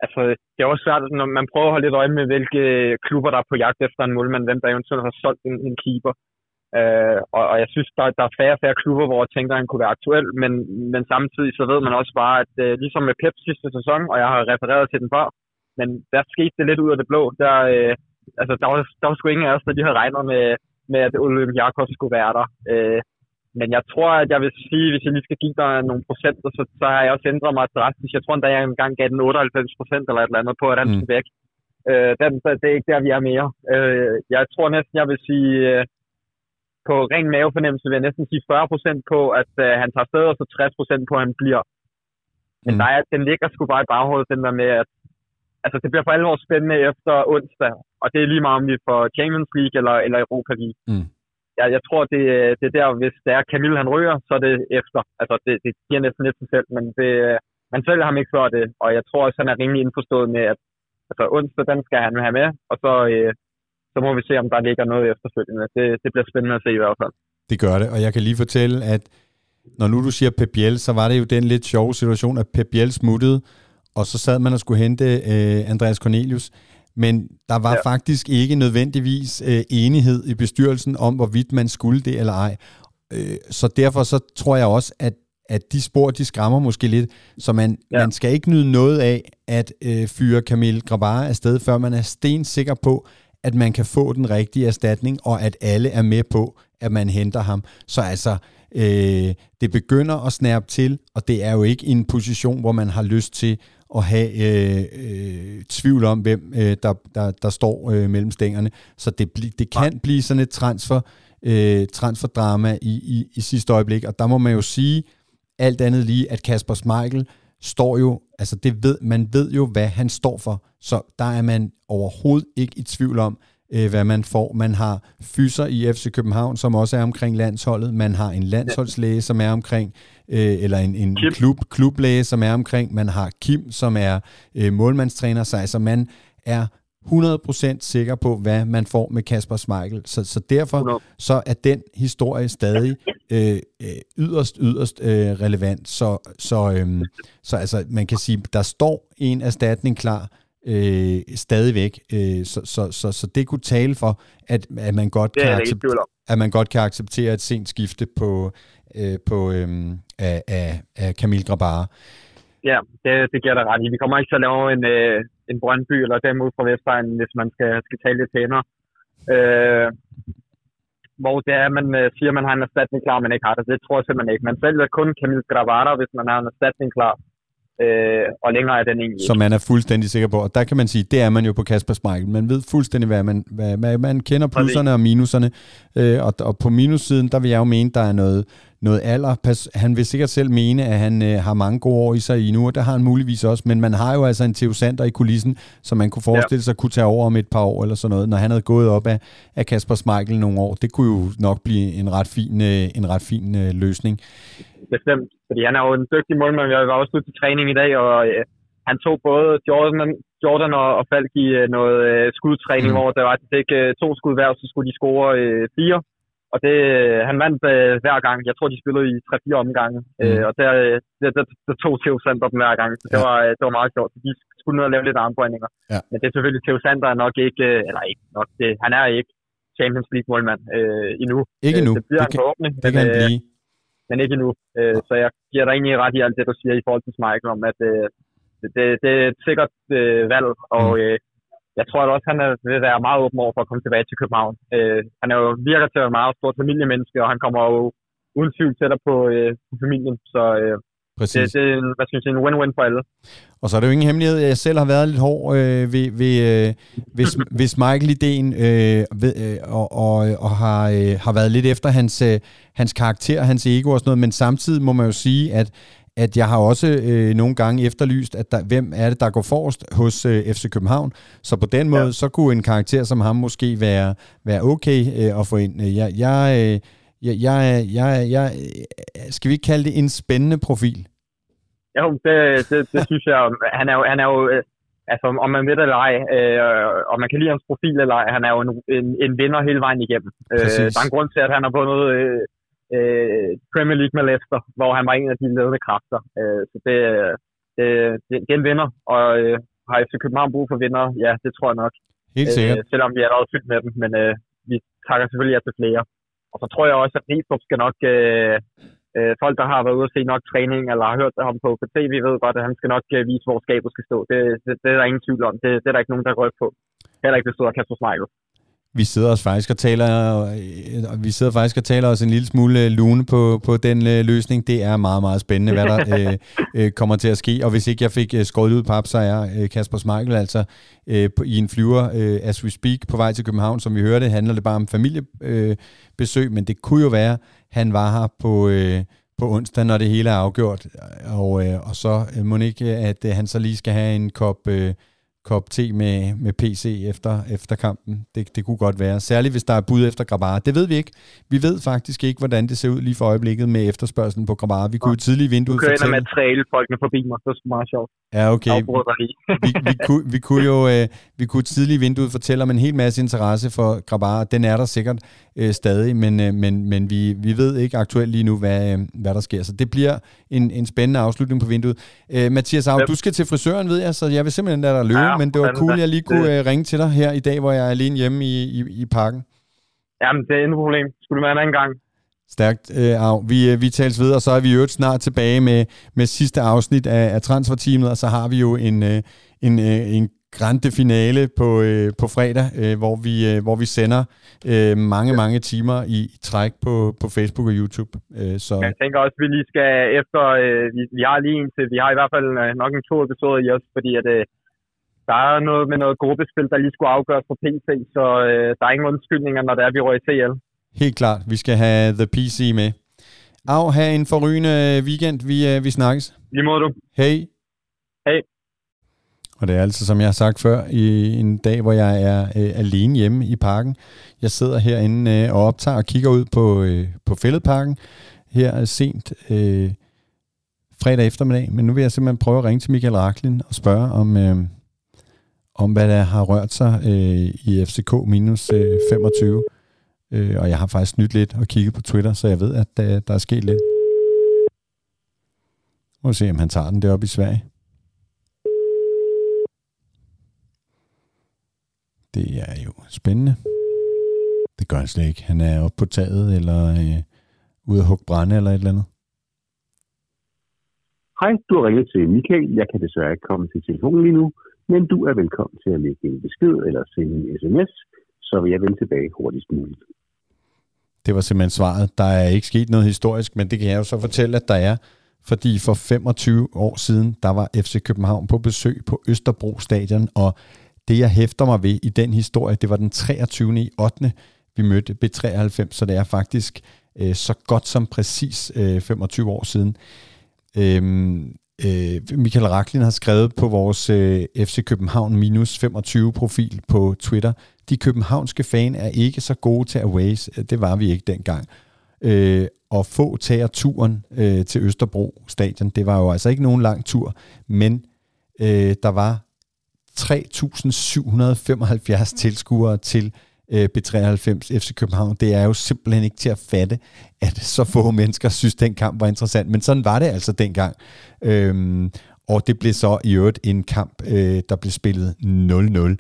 altså, det er også svært, når man prøver at holde lidt øje med, hvilke klubber, der er på jagt efter en målmand, hvem der eventuelt har solgt en, en keeper. Øh, og, og jeg synes, der, der er færre og færre klubber, hvor jeg tænker, at han kunne være aktuel, men, men samtidig så ved man også bare, at øh, ligesom med Pep sidste sæson, og jeg har refereret til den før, men der skete det lidt ud af det blå. Der, øh, altså, der, var, der var sgu ingen af os, der lige havde regnet med, med at Olympiakos skulle være der. Øh, men jeg tror, at jeg vil sige, hvis jeg lige skal give dig nogle procenter, så, så har jeg også ændret mig drastisk. Jeg tror endda, jeg engang gav den 98 procent eller et eller andet på, at den mm. væk. Øh, den, det er ikke der, vi er mere. Øh, jeg tror næsten, jeg vil sige, øh, på ren mavefornemmelse vil jeg næsten sige 40 procent på, at øh, han tager sted, og så 60 procent på, at han bliver. Men mm. der er, den ligger sgu bare i baghovedet, den der med, at altså, det bliver for alvor spændende efter onsdag, og det er lige meget, om vi får Champions League eller, eller Europa League. Mm jeg, jeg tror, det, øh, det er der, hvis det er Camille, han ryger, så er det efter. Altså, det, det giver næsten lidt sig selv, men det, øh, man selv ham ikke før det, og jeg tror også, han er rimelig indforstået med, at altså, onsdag, den skal han have med, og så, øh, så må vi se, om der ligger noget efterfølgende. Det, det bliver spændende at se i hvert fald. Det gør det, og jeg kan lige fortælle, at når nu du siger Pep Biel, så var det jo den lidt sjove situation, at Pep Biel smuttede, og så sad man og skulle hente øh, Andreas Cornelius men der var ja. faktisk ikke nødvendigvis øh, enighed i bestyrelsen om, hvorvidt man skulle det eller ej. Øh, så derfor så tror jeg også, at at de spor, de skræmmer måske lidt, så man, ja. man skal ikke nyde noget af at øh, fyre Camille Grabara afsted, før man er sten sikker på, at man kan få den rigtige erstatning, og at alle er med på, at man henter ham. Så altså, øh, det begynder at snærpe til, og det er jo ikke en position, hvor man har lyst til at have øh, øh, tvivl om, hvem øh, der, der, der står øh, mellem stængerne. Så det, bli, det kan ja. blive sådan et transfer, øh, transferdrama i, i, i sidste øjeblik, og der må man jo sige, alt andet lige, at Kasper Schmeichel står jo, altså det ved, man ved jo, hvad han står for, så der er man overhovedet ikke i tvivl om, øh, hvad man får. Man har fyser i FC København, som også er omkring landsholdet. Man har en landsholdslæge, som er omkring, øh, eller en, en klub, klublæge, som er omkring. Man har Kim, som er øh, målmandstræner. Så altså man er 100% sikker på, hvad man får med Kasper Schmeichel. Så, så derfor så er den historie stadig øh, øh, yderst, yderst øh, relevant. Så, så, øh, så altså, man kan sige, der står en erstatning klar, øh, stadigvæk. Øh, så, så, så, så det kunne tale for, at, at, man godt kan acceptere, at man godt kan acceptere et sent skifte på, øh, på øh, af, af, af Camille Grabara. Ja, det, det giver dig ret i. Vi kommer ikke til at lave en, øh, en Brøndby eller dem ud fra Vestegnen, hvis man skal, skal tale lidt pænere. Øh, hvor det er, man øh, siger, at man har en erstatning klar, men ikke har det. Det tror jeg simpelthen ikke. Man sælger kun Camille Gravara, hvis man har en erstatning klar øh, og længere er den egentlig Som man er fuldstændig sikker på. Og der kan man sige, det er man jo på Kasper Schmeichel. Man ved fuldstændig, hvad man, hvad, man kender plusserne og minuserne. Øh, og, og på minussiden, der vil jeg jo mene, der er noget, noget alder. Han vil sikkert selv mene, at han øh, har mange gode år i sig i nu, og der har han muligvis også. Men man har jo altså en Theo Sander i kulissen, som man kunne forestille sig kunne tage over om et par år eller sådan noget, når han havde gået op af, af Kasper Schmeichel nogle år. Det kunne jo nok blive en ret fin, øh, en ret fin øh, løsning bestemt. Fordi han er jo en dygtig målmand. Jeg var også ude til træning i dag, og øh, han tog både Jordan, Jordan og, og Falk i øh, noget øh, skudtræning, mm. hvor der var, de fik øh, to skud hver, så skulle de score øh, fire. Og det, han vandt øh, hver gang. Jeg tror, de spillede i 3-4 omgange. Mm. Øh, og der, øh, der, der, der tog Theo Sander dem hver gang. Så det, ja. var, øh, det var meget sjovt. De skulle ned og lave lidt armbøjninger. Ja. Men det er selvfølgelig, Theo Sander er nok ikke, øh, eller ikke nok, det, han er ikke Champions League målmand øh, endnu. Ikke endnu. Det bliver det kan, forhåbentlig. Det kan han blive men ikke endnu. Øh, så jeg giver dig egentlig ret i alt det, du siger i forhold til Michael, om at øh, det, det, det er et sikkert øh, valg, og mm. øh, jeg tror at også, han er, vil være meget åben over for at komme tilbage til København. Øh, han er jo virker til at være meget stort familiemenneske, og han kommer jo uden tvivl tættere på, øh, på familien, så øh, Præcis. Det, det er hvad skal jeg sige, en win-win for alle. Og så er det jo ingen hemmelighed, jeg selv har været lidt hård øh, ved, ved, øh, hvis, hvis Michael-ideen øh, ved, øh, og, og, og har, øh, har været lidt efter hans, øh, hans karakter, hans ego og sådan noget, men samtidig må man jo sige, at at jeg har også øh, nogle gange efterlyst, at der, hvem er det, der går forrest hos øh, FC København. Så på den måde, ja. så kunne en karakter som ham måske være, være okay øh, at få ind. Jeg, jeg, øh, jeg, jeg, jeg, jeg, skal vi ikke kalde det en spændende profil? Jo, det, det, det synes jeg. Han er jo, han er jo øh, altså om man ved det eller ej, øh, og man kan lide hans profil eller ej, han er jo en, en, en vinder hele vejen igennem. Øh, der er en grund til, at han har vundet øh, øh, Premier League med Leicester, hvor han var en af de ledende kræfter. Øh, så det, det, det, det er en vinder, og øh, har FC København brug for vinder? Ja, det tror jeg nok. Helt sikkert. Øh, selvom vi er allerede fyldt med dem, men øh, vi takker selvfølgelig jer til flere. Og så tror jeg også, at Ristrup skal nok... Øh, øh, folk, der har været ude og se nok træning, eller har hørt ham på, på tv, ved godt, at han skal nok øh, vise, hvor skabet skal stå. Det, det, det, er der ingen tvivl om. Det, det er der ikke nogen, der rykker på. Heller ikke, det stod Kasper Smeichel. Vi sidder os faktisk og taler, øh, vi sidder faktisk og taler os en lille smule øh, lune på, på den øh, løsning. Det er meget, meget spændende, hvad der øh, kommer til at ske. Og hvis ikke jeg fik skåret ud pap, så er Kasper Smeichel altså øh, i en flyver, øh, as we speak, på vej til København. Som vi hørte, handler det bare om familiebesøg, men det kunne jo være, han var her på... Øh, på onsdag, når det hele er afgjort, og, øh, og så øh, må ikke, at øh, han så lige skal have en kop øh, kop te med, med PC efter, efter kampen. Det, det kunne godt være. Særligt hvis der er bud efter Grabar. Det ved vi ikke. Vi ved faktisk ikke, hvordan det ser ud lige for øjeblikket med efterspørgselen på Grabar. Vi kunne jo vinduet fortælle... Du kører materiale folkene forbi mig. Det er meget sjovt. Ja, okay. vi, vi, kunne, vi kunne jo øh, vi kunne tidligt vinduet fortælle om en hel masse interesse for Grabar. Den er der sikkert øh, stadig, men, øh, men, men vi, vi ved ikke aktuelt lige nu, hvad, øh, hvad der sker. Så det bliver en, en spændende afslutning på vinduet. Øh, Mathias Aarhus, du skal til frisøren, ved jeg, så jeg vil simpelthen lade dig løbe. Ja, men det var cool, at jeg lige kunne. Øh, ringe til dig her i dag, hvor jeg er alene hjemme i, i, i parken. Jamen, det er intet problem. Skulle det være en anden gang. Stærkt, øh, Av. Vi, øh, vi tales videre, og så er vi jo snart tilbage med, med sidste afsnit af, af transferteamet, og så har vi jo en, øh, en, øh, en grande finale på, øh, på fredag, øh, hvor, vi, øh, hvor vi sender øh, mange, mange timer i, i træk på, på Facebook og YouTube. Øh, så. Jeg tænker også, at vi lige skal efter, øh, vi, vi har lige en til, vi har i hvert fald øh, nok en to episoder i os, fordi at, øh, der er noget med noget gruppespil, der lige skulle afgøres på PC, så øh, der er ingen undskyldninger, når det er, vi rører i TL. Helt klart. Vi skal have The PC med. Af, have en forrygende weekend. Vi, øh, vi snakkes. Lige måde du. Hej. Hej. Og det er altså, som jeg har sagt før, i en dag, hvor jeg er øh, alene hjemme i parken. Jeg sidder herinde øh, og optager og kigger ud på, øh, på fældeparken her sent øh, fredag eftermiddag. Men nu vil jeg simpelthen prøve at ringe til Michael Raklin og spørge, om, øh, om hvad der har rørt sig øh, i FCK minus øh, 25. Øh, og jeg har faktisk nyt lidt og kigget på Twitter, så jeg ved, at der, der er sket lidt. Må se, om han tager den deroppe i Sverige. Det er jo spændende. Det gør han slet ikke. Han er oppe på taget, eller øh, ude at hugge brænde, eller et eller andet. Hej, du har ringet til Michael. Jeg kan desværre ikke komme til telefonen lige nu, men du er velkommen til at lægge en besked eller sende en sms, så vil jeg vende tilbage hurtigst muligt. Det var simpelthen svaret. Der er ikke sket noget historisk, men det kan jeg jo så fortælle, at der er. Fordi for 25 år siden, der var FC København på besøg på Østerbro Stadion, og det jeg hæfter mig ved i den historie, det var den 23. i 8. vi mødte B93, så det er faktisk øh, så godt som præcis øh, 25 år siden. Øhm, øh, Michael Raklin har skrevet på vores øh, FC København minus 25 profil på Twitter, de københavnske fan er ikke så gode til aways. Det var vi ikke dengang. Øh, og få tager turen øh, til Østerbro stadion. Det var jo altså ikke nogen lang tur, men øh, der var 3.775 tilskuere til øh, B93 FC København. Det er jo simpelthen ikke til at fatte, at så få mennesker synes, den kamp var interessant. Men sådan var det altså dengang. Øhm, og det blev så i øvrigt en kamp, øh, der blev spillet 0-0.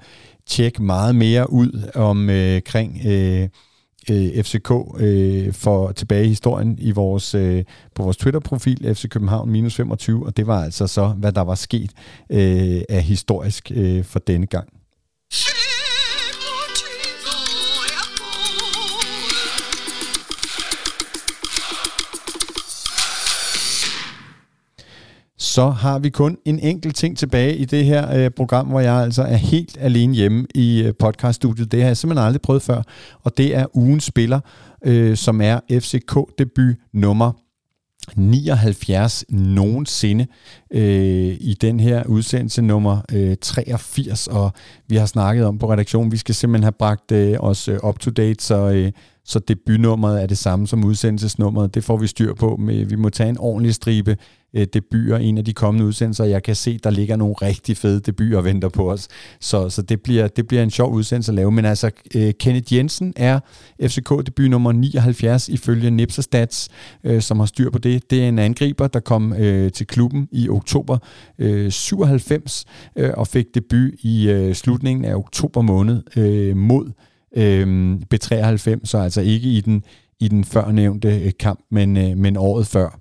Tjek meget mere ud om øh, kring øh, øh, FCK øh, for tilbage i historien i vores, øh, på vores Twitter-profil, FC København minus 25, og det var altså så, hvad der var sket øh, af historisk øh, for denne gang. Så har vi kun en enkelt ting tilbage i det her øh, program, hvor jeg altså er helt alene hjemme i øh, podcaststudiet. Det har jeg simpelthen aldrig prøvet før, og det er ugens spiller, øh, som er FCK-debut nummer 79 nogensinde øh, i den her udsendelse nummer øh, 83, og vi har snakket om på redaktionen, vi skal simpelthen have bragt øh, os øh, up to date, så, øh, så debutnummeret er det samme som udsendelsesnummeret. Det får vi styr på. Med, vi må tage en ordentlig stribe øh, debuter en af de kommende udsendelser. Jeg kan se, der ligger nogle rigtig fede debuter og venter på os. Så, så det, bliver, det bliver en sjov udsendelse at lave. Men altså, øh, Kenneth Jensen er FCK-debut nummer 79 ifølge Nipser Stats, øh, som har styr på det. Det er en angriber, der kom øh, til klubben i oktober øh, 97 øh, og fik debut i øh, slutningen af oktober måned øh, mod øh, B93, så altså ikke i den, i den førnævnte øh, kamp, men, øh, men året før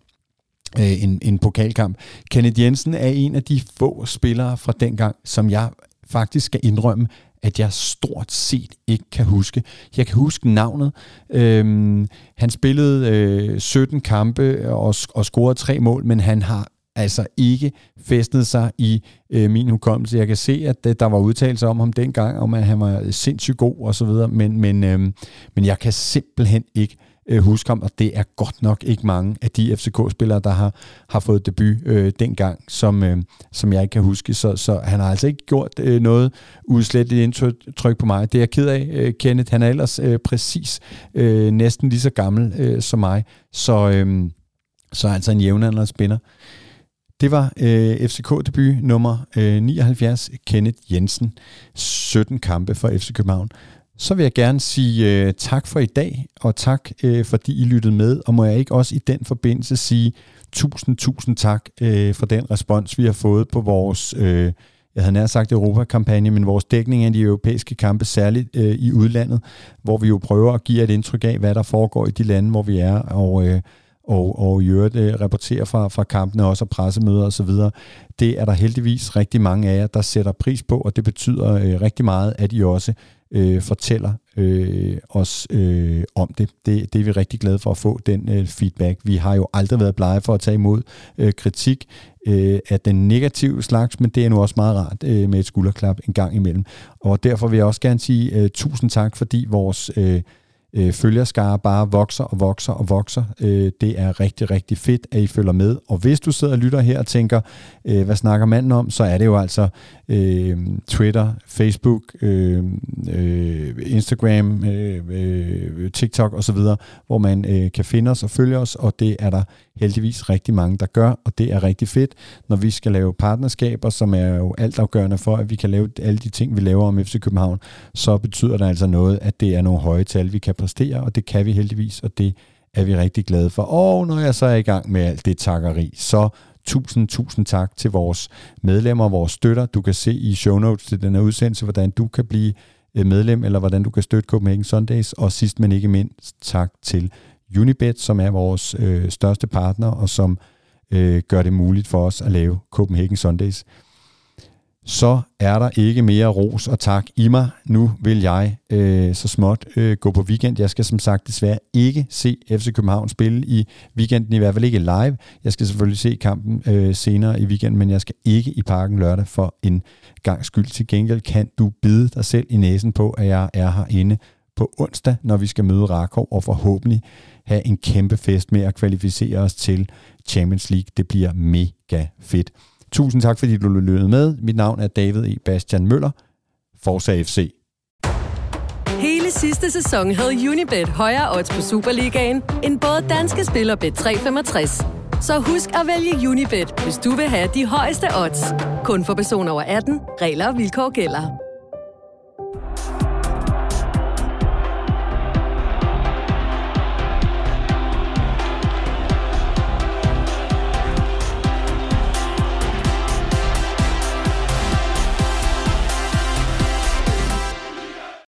øh, en, en pokalkamp. Kenneth Jensen er en af de få spillere fra dengang, som jeg faktisk skal indrømme, at jeg stort set ikke kan huske. Jeg kan huske navnet. Øhm, han spillede øh, 17 kampe og, og scorede tre mål, men han har altså ikke fæstnet sig i øh, min hukommelse. Jeg kan se, at det, der var udtalelser om ham dengang, om at han var sindssygt god og så videre, men, men, øh, men jeg kan simpelthen ikke øh, huske ham, og det er godt nok ikke mange af de FCK-spillere, der har, har fået debut øh, dengang, som, øh, som jeg ikke kan huske. Så, så han har altså ikke gjort øh, noget udsletteligt indtryk på mig. Det er jeg ked af, øh, Kenneth. Han er ellers øh, præcis øh, næsten lige så gammel øh, som mig, så, øh, så er altså en jævnaldrende spiller. Det var øh, FCK-debut nummer øh, 79, Kenneth Jensen. 17 kampe for FC København. Så vil jeg gerne sige øh, tak for i dag, og tak øh, fordi I lyttede med. Og må jeg ikke også i den forbindelse sige tusind, tusind tak øh, for den respons, vi har fået på vores, øh, jeg havde nær sagt Europa-kampagne, men vores dækning af de europæiske kampe, særligt øh, i udlandet, hvor vi jo prøver at give et indtryk af, hvad der foregår i de lande, hvor vi er, og... Øh, og, og i øvrigt øh, rapportere fra, fra kampene også og pressemøder osv. Det er der heldigvis rigtig mange af jer, der sætter pris på, og det betyder øh, rigtig meget, at I også øh, fortæller øh, os øh, om det. det. Det er vi rigtig glade for at få, den øh, feedback. Vi har jo aldrig været blege for at tage imod øh, kritik øh, af den negative slags, men det er nu også meget rart øh, med et skulderklap en gang imellem. Og derfor vil jeg også gerne sige øh, tusind tak, fordi vores... Øh, øh, følgerskare bare vokser og vokser og vokser. Øh, det er rigtig, rigtig fedt, at I følger med. Og hvis du sidder og lytter her og tænker, øh, hvad snakker manden om, så er det jo altså øh, Twitter, Facebook, øh, øh, Instagram, øh, øh, TikTok osv., hvor man øh, kan finde os og følge os, og det er der heldigvis rigtig mange, der gør, og det er rigtig fedt, når vi skal lave partnerskaber, som er jo altafgørende for, at vi kan lave alle de ting, vi laver om FC København, så betyder det altså noget, at det er nogle høje tal, vi kan præstere, og det kan vi heldigvis, og det er vi rigtig glade for. Og når jeg så er i gang med alt det takkeri, så tusind, tusind tak til vores medlemmer, vores støtter. Du kan se i show notes til den her udsendelse, hvordan du kan blive øh, medlem, eller hvordan du kan støtte Copenhagen Sundays. Og sidst men ikke mindst, tak til Unibet, som er vores øh, største partner, og som øh, gør det muligt for os at lave Copenhagen Sundays. Så er der ikke mere ros og tak i mig. Nu vil jeg øh, så småt øh, gå på weekend. Jeg skal som sagt desværre ikke se FC København spille i weekenden, i hvert fald ikke live. Jeg skal selvfølgelig se kampen øh, senere i weekenden, men jeg skal ikke i parken lørdag for en gang skyld. Til gengæld kan du bide dig selv i næsen på, at jeg er herinde på onsdag, når vi skal møde Rakov og forhåbentlig have en kæmpe fest med at kvalificere os til Champions League. Det bliver mega fedt. Tusind tak, fordi du lyttede med. Mit navn er David E. Bastian Møller. Forza FC. Hele sidste sæson havde Unibet højere odds på Superligaen, end både danske spiller Bet365. Så husk at vælge Unibet, hvis du vil have de højeste odds. Kun for personer over 18. Regler og vilkår gælder.